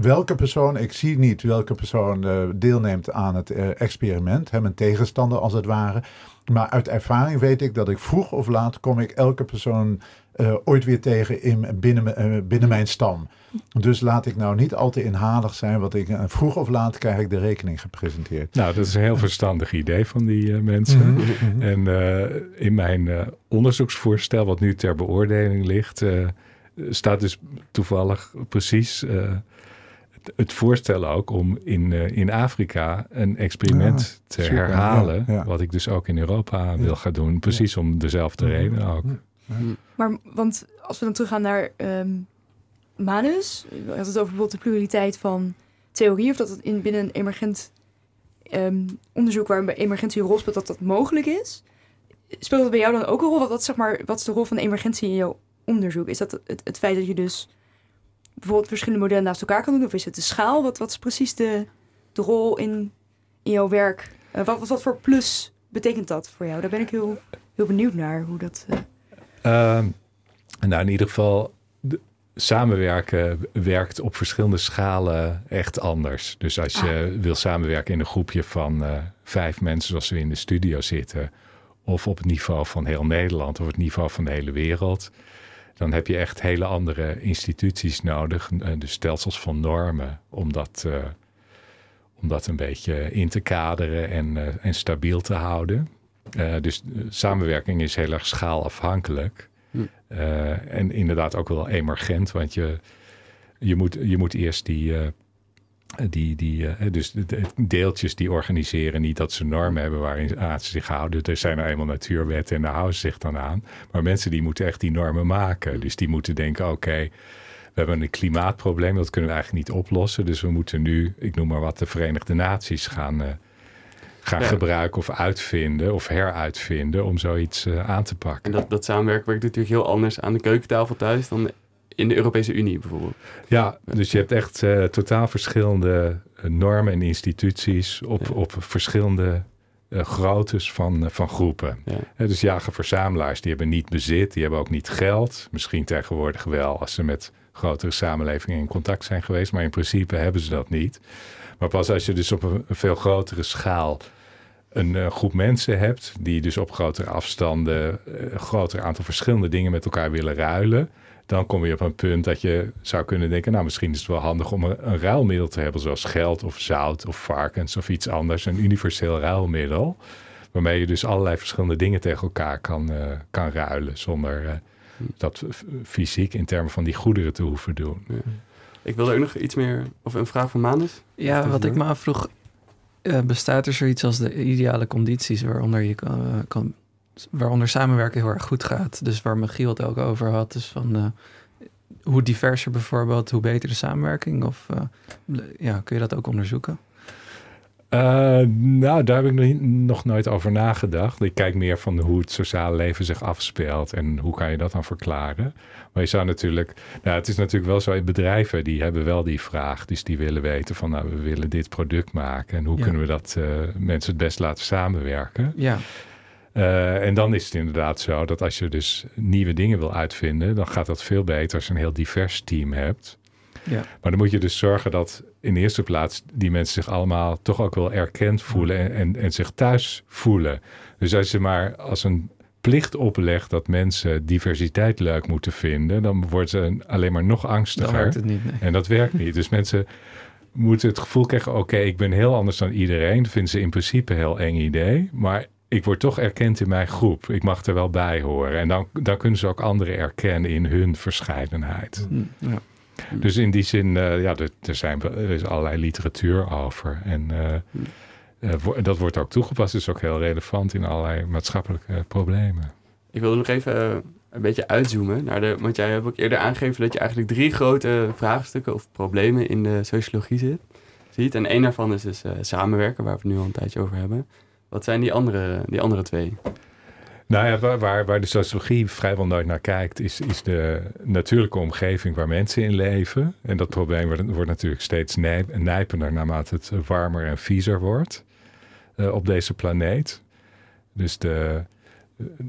welke persoon, ik zie niet welke persoon deelneemt aan het experiment, hem een tegenstander als het ware. Maar uit ervaring weet ik dat ik vroeg of laat kom ik elke persoon uh, ooit weer tegen in, binnen, uh, binnen mijn stam. Dus laat ik nou niet al te inhalig zijn, want ik, uh, vroeg of laat krijg ik de rekening gepresenteerd. Nou, dat is een heel verstandig idee van die mensen. Mhm, mhm. En in mijn onderzoeksvoorstel, wat nu ter beoordeling ligt, staat dus toevallig precies het, het voorstel ook om in, in Afrika een experiment te herhalen. Wat ik dus ook in Europa wil gaan doen, precies om dezelfde reden ook. Maar, want als we dan teruggaan naar um, Manus, we hadden het over bijvoorbeeld de pluraliteit van theorie, of dat het in, binnen een emergent um, onderzoek waar emergentie een rol speelt, dat dat mogelijk is. Speelt dat bij jou dan ook een rol? Wat, wat, zeg maar, wat is de rol van de emergentie in jouw onderzoek? Is dat het, het feit dat je dus bijvoorbeeld verschillende modellen naast elkaar kan doen? Of is het de schaal? Wat, wat is precies de, de rol in, in jouw werk? Uh, wat, wat voor plus betekent dat voor jou? Daar ben ik heel, heel benieuwd naar hoe dat. Uh... Uh, nou, in ieder geval, de, samenwerken werkt op verschillende schalen echt anders. Dus als je ah. wil samenwerken in een groepje van uh, vijf mensen, zoals we in de studio zitten, of op het niveau van heel Nederland of het niveau van de hele wereld, dan heb je echt hele andere instituties nodig, dus stelsels van normen, om dat, uh, om dat een beetje in te kaderen en, en stabiel te houden. Uh, dus samenwerking is heel erg schaalafhankelijk. Hm. En inderdaad ook wel emergent, want je, je, moet, je moet eerst die, die, die dus de deeltjes die organiseren, niet dat ze normen hebben waarin aan ze zich houden. Er zijn er eenmaal natuurwetten en daar houden ze zich dan aan. Maar mensen die moeten echt die normen maken. Hm. Dus die moeten denken, oké, we hebben een klimaatprobleem, dat kunnen we eigenlijk niet oplossen. Dus we moeten nu, ik noem maar wat, de Verenigde Naties gaan gaan gebruiken of uitvinden of heruitvinden om zoiets uh, aan te pakken. En dat, dat samenwerken werkt natuurlijk heel anders aan de keukentafel thuis dan in de Europese Unie bijvoorbeeld. Ja, dus je hebt echt uh, totaal verschillende uh, normen en instituties op, ja. op verschillende groottes van, van groepen. Ja. dus jager-verzamelaars, die hebben niet bezit, die hebben ook niet geld. Misschien tegenwoordig wel als ze met grotere samenlevingen in contact zijn geweest, maar in principe hebben ze dat niet. Maar pas als je dus op een, veel grotere schaal een uh, groep mensen hebt die dus op grotere afstanden uh, een groter aantal verschillende dingen met elkaar willen ruilen, dan kom je op een punt dat je zou kunnen denken, nou misschien is het wel handig om een, een ruilmiddel te hebben zoals geld of zout of varkens of iets anders, een universeel ruilmiddel, waarmee je dus allerlei verschillende dingen tegen elkaar kan, uh, kan ruilen zonder dat fysiek in termen van die goederen te hoeven doen. Ja. Ik wilde ook nog iets meer, of een vraag van Manus. Ja, wat ik me afvroeg, uh, bestaat er zoiets als de ideale condities waaronder, je kan, uh, kan, waaronder samenwerken heel erg goed gaat? Dus waar Michiel het ook over had, dus van uh, hoe diverser bijvoorbeeld, hoe beter de samenwerking? Of ja, kun je dat ook onderzoeken? Uh, nou, daar heb ik nog nooit over nagedacht. Ik kijk meer van hoe het sociale leven zich afspeelt en hoe kan je dat dan verklaren. Maar je zou natuurlijk, nou, het is natuurlijk wel zo, bedrijven die hebben wel die vraag. Dus die willen weten van, nou, we willen dit product maken en hoe kunnen we dat uh, mensen het best laten samenwerken. Ja. Uh, en dan is het inderdaad zo dat als je dus nieuwe dingen wil uitvinden, dan gaat dat veel beter als je een heel divers team hebt. Ja. Maar dan moet je dus zorgen dat in de eerste plaats die mensen zich allemaal toch ook wel erkend voelen en, en, en zich thuis voelen. Dus als je maar als een plicht oplegt dat mensen diversiteit leuk moeten vinden, dan wordt ze alleen maar nog angstiger. Dat niet, En dat werkt niet. Dus mensen moeten het gevoel krijgen: oké, ik ben heel anders dan iedereen. Dat vinden ze in principe een heel eng idee. Maar ik word toch erkend in mijn groep. Ik mag er wel bij horen. En dan, dan kunnen ze ook anderen erkennen in hun verscheidenheid. Hm, ja. Dus in die zin, uh, ja, er, er, zijn, er is allerlei literatuur over. En uh, uh, dat wordt ook toegepast. is ook heel relevant in allerlei maatschappelijke problemen. Ik wilde nog even een beetje uitzoomen. Naar de, want jij hebt ook eerder aangegeven dat je eigenlijk drie grote vraagstukken of problemen in de sociologie zit. ziet. En één daarvan is dus samenwerken, waar we het nu al een tijdje over hebben. Wat zijn die andere, die andere twee? Nou ja, waar, waar de sociologie vrijwel nooit naar kijkt, is, is de natuurlijke omgeving waar mensen in leven. En dat probleem wordt, natuurlijk steeds nijpender naarmate het warmer en viezer wordt uh, op deze planeet. Dus de,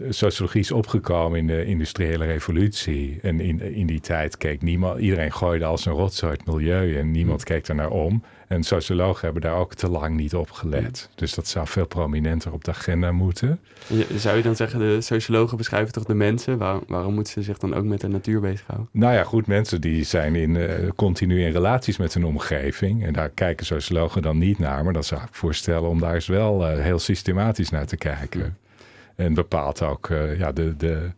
sociologie is opgekomen in de industriële revolutie. En in, in die tijd keek niemand, iedereen gooide als een rotzooi het milieu en niemand keek er naar om. En sociologen hebben daar ook te lang niet op gelet. Dus dat zou veel prominenter op de agenda moeten. zou je dan zeggen, de sociologen beschrijven toch de mensen? waarom moeten ze zich dan ook met de natuur bezighouden? Nou ja, goed, mensen die zijn in, uh, continu in relaties met hun omgeving. En daar kijken sociologen dan niet naar. Maar dat zou ik voorstellen om daar eens wel uh, heel systematisch naar te kijken. En bepaalt ook uh, ja, de, de,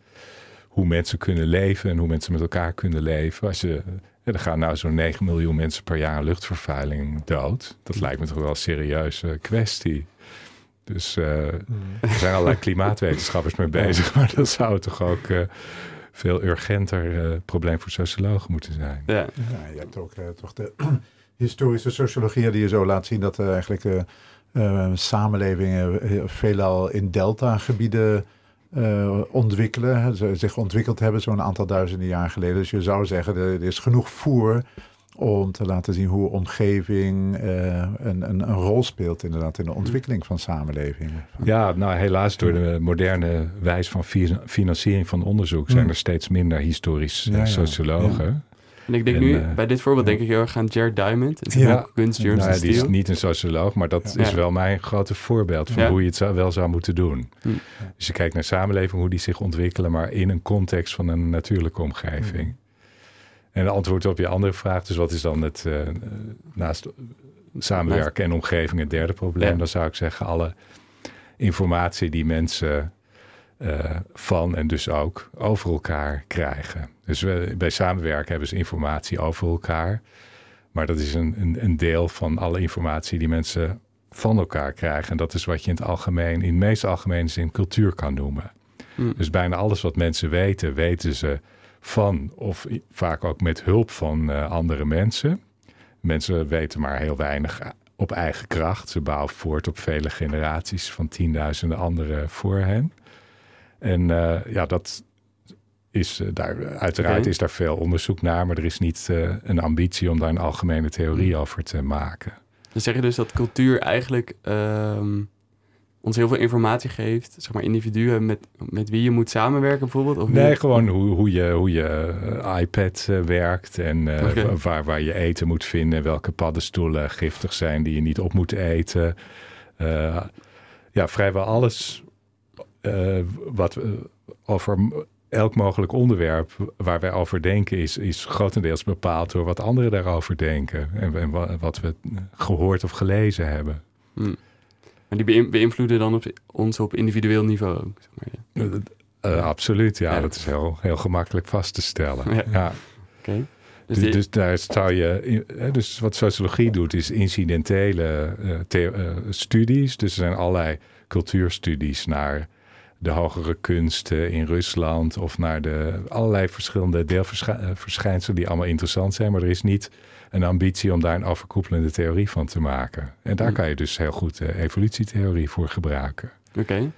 hoe mensen kunnen leven en hoe mensen met elkaar kunnen leven. Als je ja, er gaan nou zo'n 9 miljoen mensen per jaar luchtvervuiling dood. Dat lijkt me toch wel een serieuze kwestie. Dus uh, er zijn allerlei klimaatwetenschappers mee bezig, maar dat zou toch ook uh, veel urgenter uh, probleem voor sociologen moeten zijn. Ja, ja je hebt ook toch de historische sociologie die je zo laat zien dat eigenlijk samenlevingen veelal in delta-gebieden uh, ontwikkelen, zich ontwikkeld hebben zo'n aantal duizenden jaar geleden. Dus je zou zeggen, er is genoeg voer om te laten zien hoe omgeving uh, een, een, een, rol speelt inderdaad in de ontwikkeling van samenlevingen. Ja, nou helaas door de moderne wijze van financiering van onderzoek zijn mm. er steeds minder historisch ja, sociologen. En ik denk nu, uh, bij dit voorbeeld denk ik heel erg aan Jared Diamond. Het ja. kunst, nou, Die is niet een socioloog, maar dat is wel mijn grote voorbeeld van hoe je het zou, wel zou moeten doen. Hm. Dus je kijkt naar samenleving, hoe die zich ontwikkelen, maar in een context van een natuurlijke omgeving. En de antwoord op je andere vraag, dus wat is dan het uh, naast samenwerken en omgeving het derde probleem? Dan zou ik zeggen, alle informatie die mensen uh, van en dus ook over elkaar krijgen. Dus we, bij samenwerken hebben ze informatie over elkaar. Maar dat is een, een, een, deel van alle informatie die mensen van elkaar krijgen. En dat is wat je in het algemeen, in de meest algemene zin, cultuur kan noemen. Hmm. Dus bijna alles wat mensen weten, weten ze van of vaak ook met hulp van uh, andere mensen. Mensen weten maar heel weinig op eigen kracht. Ze bouwen voort op vele generaties van tienduizenden anderen voor hen. En uh, ja, dat, is uh, daar, uiteraard is daar veel onderzoek naar, maar er is niet uh, een ambitie om daar een algemene theorie hmm. over te maken. Dan zeg je dus dat cultuur eigenlijk um, ons heel veel informatie geeft, zeg maar individuen met, met wie je moet samenwerken bijvoorbeeld? Of nee, gewoon hoe, hoe je, hoe je iPad werkt en okay. waar, waar je eten moet vinden, welke paddenstoelen giftig zijn die je niet op moet eten. ja, vrijwel alles wat over elk mogelijk onderwerp waar wij over denken is, is grotendeels bepaald door wat anderen daarover denken. En, en wat we gehoord of gelezen hebben. Hmm. Maar die beïnvloeden dan op, ons op individueel niveau ook? Zeg maar, ja. uh, absoluut, ja, Dat is heel, heel gemakkelijk vast te stellen. Ja. ja. Dus, dus, dus, daar zou je. Dus wat sociologie doet, is incidentele uh, studies. Dus er zijn allerlei cultuurstudies naar de hogere kunsten in Rusland of naar de allerlei verschillende deelverschijnselen die allemaal interessant zijn, maar er is niet een ambitie om daar een overkoepelende theorie van te maken. En daar hm. kan je dus heel goed de evolutietheorie voor gebruiken. Oké.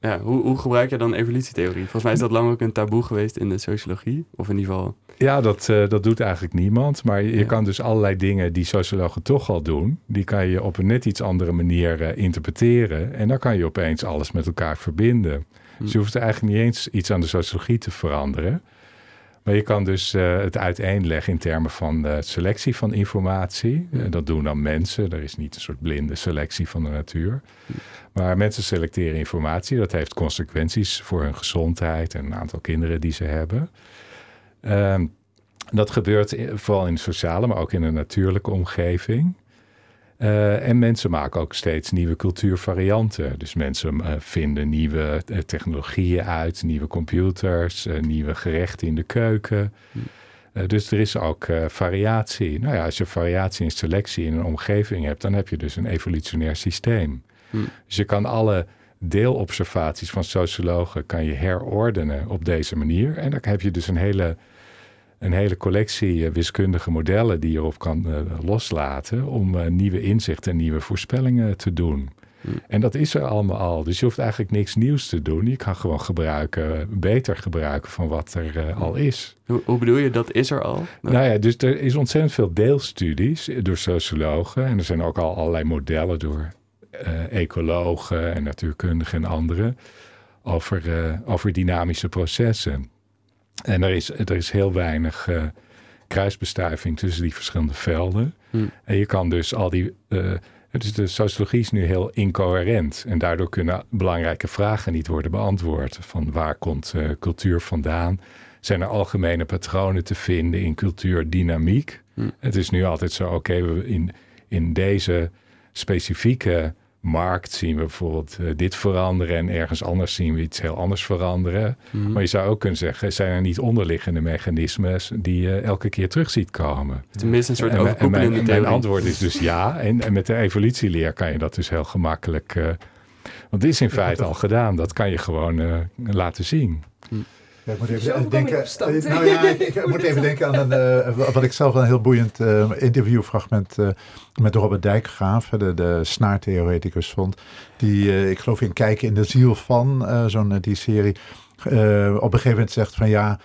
Ja, hoe, hoe gebruik je dan evolutietheorie? Volgens mij is dat lang ook een taboe geweest in de sociologie, of in ieder geval... Ja, dat, uh, dat doet eigenlijk niemand. Maar je, kan dus allerlei dingen die sociologen toch al doen, die kan je op een net iets andere manier uh, interpreteren. En dan kan je opeens alles met elkaar verbinden. Hm. Dus je hoeft eigenlijk niet eens iets aan de sociologie te veranderen. Maar je kan dus uh, het uiteenleggen in termen van de selectie van informatie. Hm. dat doen dan mensen. Er is niet een soort blinde selectie van de natuur. Maar mensen selecteren informatie. Dat heeft consequenties voor hun gezondheid en een aantal kinderen die ze hebben. Uh, dat gebeurt vooral in de sociale, maar ook in de natuurlijke omgeving. Uh, en mensen maken ook steeds nieuwe cultuurvarianten. Dus mensen uh, vinden nieuwe uh, technologieën uit, nieuwe computers, nieuwe gerechten in de keuken. Hm. dus er is ook variatie. Nou ja, als je variatie en selectie in een omgeving hebt, dan heb je dus een evolutionair systeem. Hm. Dus je kan alle deelobservaties van sociologen kan je herordenen op deze manier. En dan heb je dus een hele een hele collectie wiskundige modellen die je erop kan loslaten om nieuwe inzichten en nieuwe voorspellingen te doen. Hm. En dat is er allemaal al. Dus je hoeft eigenlijk niks nieuws te doen. Je kan gewoon gebruiken, beter gebruiken van wat er uh, al is. Hoe, hoe, bedoel je, dat is er al? Nou ja, dus er is ontzettend veel deelstudies door sociologen. En er zijn ook al allerlei modellen door uh, ecologen en natuurkundigen en anderen. Over, uh, over dynamische processen. En er is, er is heel weinig kruisbestuiving tussen die verschillende velden. Hm. En je kan dus al die dus de sociologie is nu heel incoherent. En daardoor kunnen belangrijke vragen niet worden beantwoord. Van waar komt uh, cultuur vandaan? Zijn er algemene patronen te vinden in cultuurdynamiek? Hm. Het is nu altijd zo, oké, we in, in deze specifieke markt zien we bijvoorbeeld uh, dit veranderen en ergens anders zien we iets heel anders veranderen. Mhm. Maar je zou ook kunnen zeggen, zijn er niet onderliggende mechanismes die je elke keer terug ziet komen? Tenminste een soort overkoepelende en mijn, mijn, antwoord is dus ja. En, en, met de evolutieleer kan je dat dus heel gemakkelijk... Uh, want dit is in feite al gedaan. Dat kan je gewoon uh, laten zien. Ja, ik moet even denken. Eh, nou ja, ik, moet even denken aan een, uh, wat ik zelf een heel boeiend uh, interviewfragment uh, met Robert Dijkgraaf, de, de snaartheoreticus, vond. Die, ik geloof in Kijken in de ziel van, zo'n die serie, op een gegeven moment zegt van ja.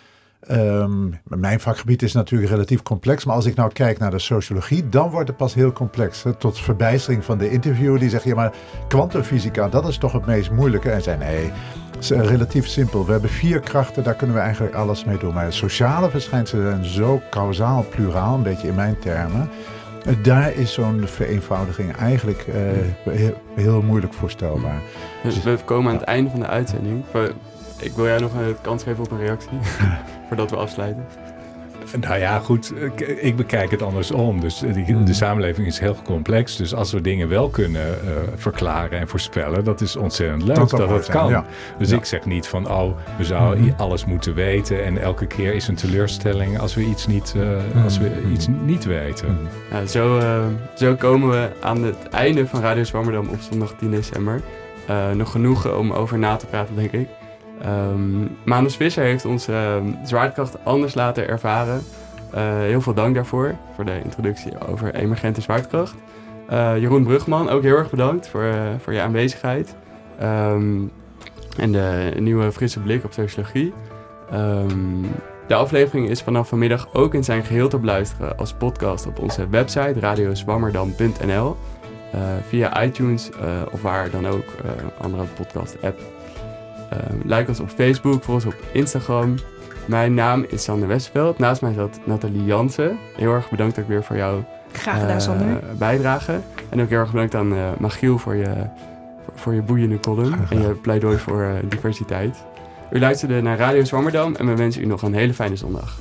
Um, mijn vakgebied is natuurlijk relatief complex, maar als ik nou kijk naar de sociologie, dan wordt het pas heel complex. Hè, tot verbijstering van de interviewer die zegt: ja, maar kwantumfysica, dat is toch het meest moeilijke? En zei: nee, is eh, relatief simpel. We hebben vier krachten, daar kunnen we eigenlijk alles mee doen. Maar sociale verschijnselen zijn zo kausaal pluraal, een beetje in mijn termen. Eh, daar is zo'n vereenvoudiging eigenlijk uh, heel, moeilijk voorstelbaar. Dus we komen aan het einde van de uitzending. Ik wil jij nog een kans geven op een reactie, voordat we afsluiten. Nou ja, goed, ik bekijk het andersom. Dus de samenleving is heel complex. Dus als we dingen wel kunnen uh, verklaren en voorspellen, dat is ontzettend leuk dat dat, het kan. Dus ik zeg niet van, oh, we zouden mhm. alles moeten weten en elke keer is een teleurstelling als we iets niet, uh, als we mhm. iets niet weten. Ja, zo, uh, zo komen we aan het einde van Radio Zwammerdam op zondag 10 december. nog genoeg om over na te praten, denk ik. Um, Manus Visser heeft onze uh, zwaartekracht anders laten ervaren. Uh, heel veel dank daarvoor, voor de introductie over emergente zwaartekracht. Uh, Jeroen Brugman, ook heel erg bedankt voor, eh, voor je aanwezigheid. Um, en de nieuwe frisse blik op sociologie. De aflevering is vanaf vanmiddag ook in zijn geheel te beluisteren als podcast op onze website radioswammerdam.nl. via iTunes of waar dan ook, andere podcast-app. Uh, like ons op Facebook, volg ons op Instagram. Mijn naam is Sander Westveld. Naast mij zat Nathalie Jansen. Heel erg bedankt ook weer voor jouw Graag gedaan, Sander. Uh, bijdrage. En ook heel erg bedankt aan uh, Magiel voor je, voor, je boeiende column en je pleidooi voor diversiteit. U luisterde naar Radio Zwammerdam en we wensen u nog een hele fijne zondag.